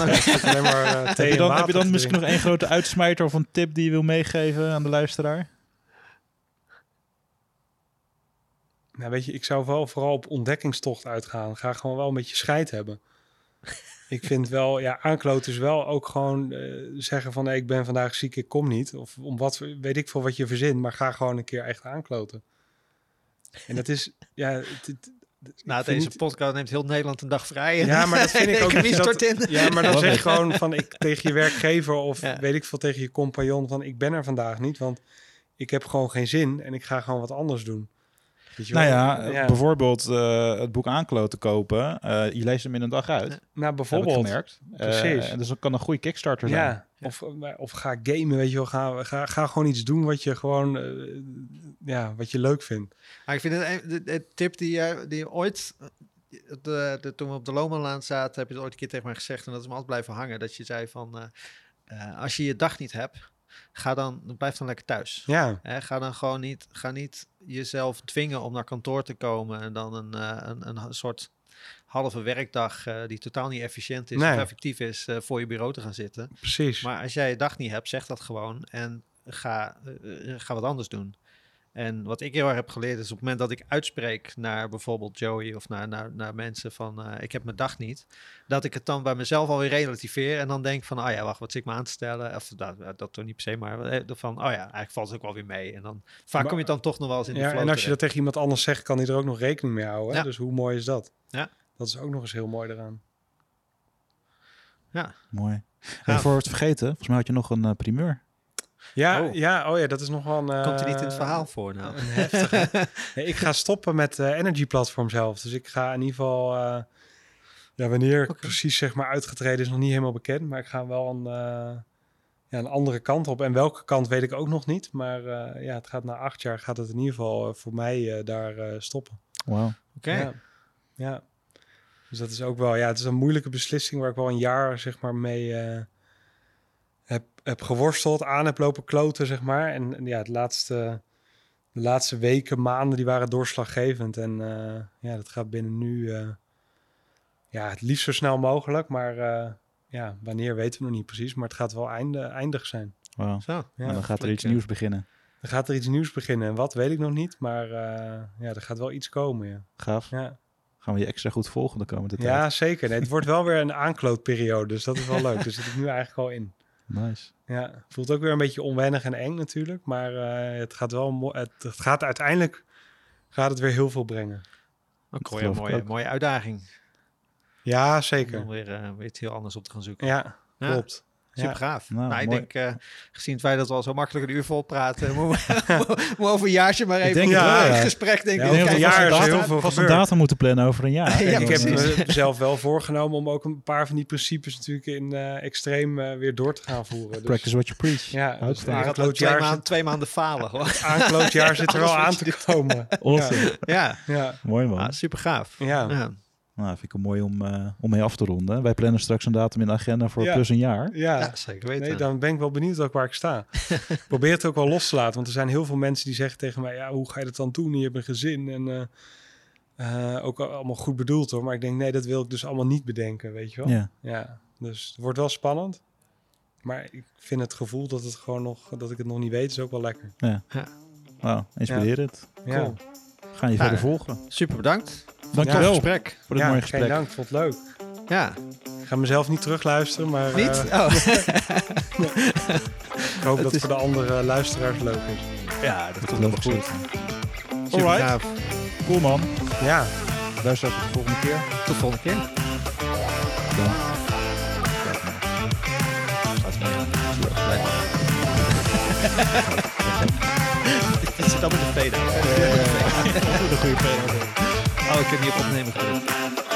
maar Heb je dan, heb je dan misschien nog één grote uitsmijter of een tip die je wil meegeven aan de luisteraar? Nou, weet je, ik zou wel vooral op ontdekkingstocht uitgaan. Ga gewoon wel een beetje scheid hebben. Ik vind wel, ja, aankloten is wel ook gewoon eh, zeggen van... ik ben vandaag ziek, ik kom niet. Of om wat, weet ik veel wat je verzint, maar ga gewoon een keer echt aankloten. En dat is, ja... Het, het- ik Na vind deze niet- podcast neemt heel Nederland een dag vrij. Ja, maar dat vind ik ook... Dat je stort in? ja, maar dan zeg it. gewoon van ik tegen je werkgever of Ja. weet ik veel tegen je compagnon van ik ben er vandaag niet, want ik heb gewoon geen zin en ik ga gewoon wat anders doen. Je Nou ja, eh, bijvoorbeeld eh, het boek Aankloten kopen. Eh, je leest hem in een dag uit, nou, heb ik bijvoorbeeld. gemerkt. Precies. en dus dat kan een goede Kickstarter zijn. Ja, Of, eh, of ga gamen, weet je wel. Ga, ga, ga gewoon iets doen wat je gewoon, eh, ja, wat je leuk vindt. Maar ik vind het een- de, de tip die, jij- die je ooit, de, de, toen we op de Lomanlaan zaten, heb je het ooit een keer tegen mij gezegd en dat is me altijd blijven hangen. Dat je zei van, eh, eh, als je je dag niet hebt, ga dan, blijf dan lekker thuis. Ja, ga dan gewoon niet, ga niet jezelf dwingen om naar kantoor te komen en dan een, eh, een, een soort halve werkdag eh, die totaal niet efficiënt is Nee. of effectief is eh, voor je bureau te gaan zitten. precies. Maar als jij je dag niet hebt, zeg dat gewoon en ga, ga wat anders doen. En wat ik heel erg heb geleerd is op het moment dat ik uitspreek naar bijvoorbeeld Joey of naar, naar, naar mensen van eh, ik heb mijn dag niet, dat ik het dan bij mezelf alweer relativeer en dan denk van ah ja, wacht, wat zit ik me aan te stellen? Of dat, dat toch niet per se, maar eh, van oh ja, eigenlijk valt het ook wel weer mee. En dan vaak Maar- kom je dan toch nog wel eens in de flow en als je dat tegen iemand anders zegt, kan hij er ook nog rekening mee houden. Ja. Dus hoe mooi is dat? Ja. Dat is ook nog eens heel mooi eraan. Ja, Mooi. En voor het vergeten, volgens mij had je nog een eh, primeur. Ja, Oh. ja, oh ja, dat is nog wel een... eh, Komt hij niet in het verhaal voor nou? Een heftige. Nee, ik ga stoppen met de Energy Platform zelf. Dus ik ga in ieder geval... eh, ja, wanneer ik Oké. precies zeg maar uitgetreden is nog niet helemaal bekend. Maar ik ga wel een, eh, ja, een andere kant op. En welke kant weet ik ook nog niet. Maar eh, ja, het gaat na acht jaar gaat het in ieder geval eh, voor mij eh, daar eh, stoppen. Wauw. Oké. Ja. ja. Dus dat is ook wel, ja, het is een moeilijke beslissing waar ik wel een jaar zeg maar mee eh, heb, heb geworsteld, aan heb lopen kloten, zeg maar. En, en ja, het laatste, de laatste weken, maanden, die waren doorslaggevend. En eh, ja, dat gaat binnen nu, eh, ja, het liefst zo snel mogelijk. Maar eh, ja, wanneer weten we nog niet precies. Maar het gaat wel einde, eindig zijn. Wauw. Zo. Ja, en dan gaat er iets nieuws beginnen. Dan gaat er iets nieuws beginnen. En wat weet ik nog niet. Maar eh, ja, er gaat wel iets komen, ja. Gaaf. Ja. Gaan we je extra goed volgen de komende tijd. Ja, zeker. Nee, het wordt wel weer een aanklootperiode, dus dat is wel leuk. Daar zit ik nu eigenlijk al in. Nice. Ja, voelt ook weer een beetje onwennig en eng natuurlijk, maar eh, het gaat wel, het, het gaat uiteindelijk, gaat het weer heel veel brengen. Ook een mooie, mooie uitdaging. Ja, Om zeker. weer, eh, weer iets heel anders op te gaan zoeken. Ja, Ja. klopt. Super Ja. gaaf. Nou, Nou, ik mooi. denk, eh, gezien het feit dat we al zo makkelijk een uur vol praten, moeten we moet over een jaartje maar even denk ja. gesprek denk Ja, kijken een jaar is staat. heel veel Vast een datum moeten plannen over een jaar. Ja, ik heb mezelf wel voorgenomen om ook een paar van die principes natuurlijk in eh, extreem eh, weer door te gaan voeren. Dus, Practice what you preach. Ja, dus twee, aanklootjaar maanden, zit, twee maanden falen. gewoon. aanklootjaar zit er wel Alles aan te komen. Awesome. ja, Ja, Mooi man. ah, super gaaf. ja. Ja. Nou, vind ik het mooi om, eh, om mee af te ronden. Wij plannen straks een datum in de agenda voor Ja. plus een jaar. ja. Ja, zeker weten. Nee, dan ben ik wel benieuwd ook waar ik sta. Probeer het ook wel los te laten. Want er zijn heel veel mensen die zeggen tegen mij... ja, hoe ga je dat dan doen? Je hebt een gezin en... eh, eh, ook al- allemaal goed bedoeld hoor. Maar ik denk, nee, dat wil ik dus allemaal niet bedenken, weet je wel? Ja. Ja, dus het wordt wel spannend. Maar ik vind het gevoel dat, het gewoon nog, dat ik het nog niet weet, is ook wel lekker. Wauw, inspirerend. Ja, Cool. Gaan je Nou, verder volgen. Super bedankt. Dankjewel Ja, Gesprek. voor dit ja mooie geen gesprek. dank, vond het leuk. Ja, Ik ga mezelf niet terugluisteren, maar niet? eh, Oh. ik hoop dat het is- voor de andere luisteraars leuk is. ja, dat Dat geloof ik goed. Super Alright. Cool man. Ja, Luister tot de volgende keer. Tot de volgende keer. Dan. Dit zit allemaal in de fade. De goede Oh, ik heb niet op opnemen gedrukt.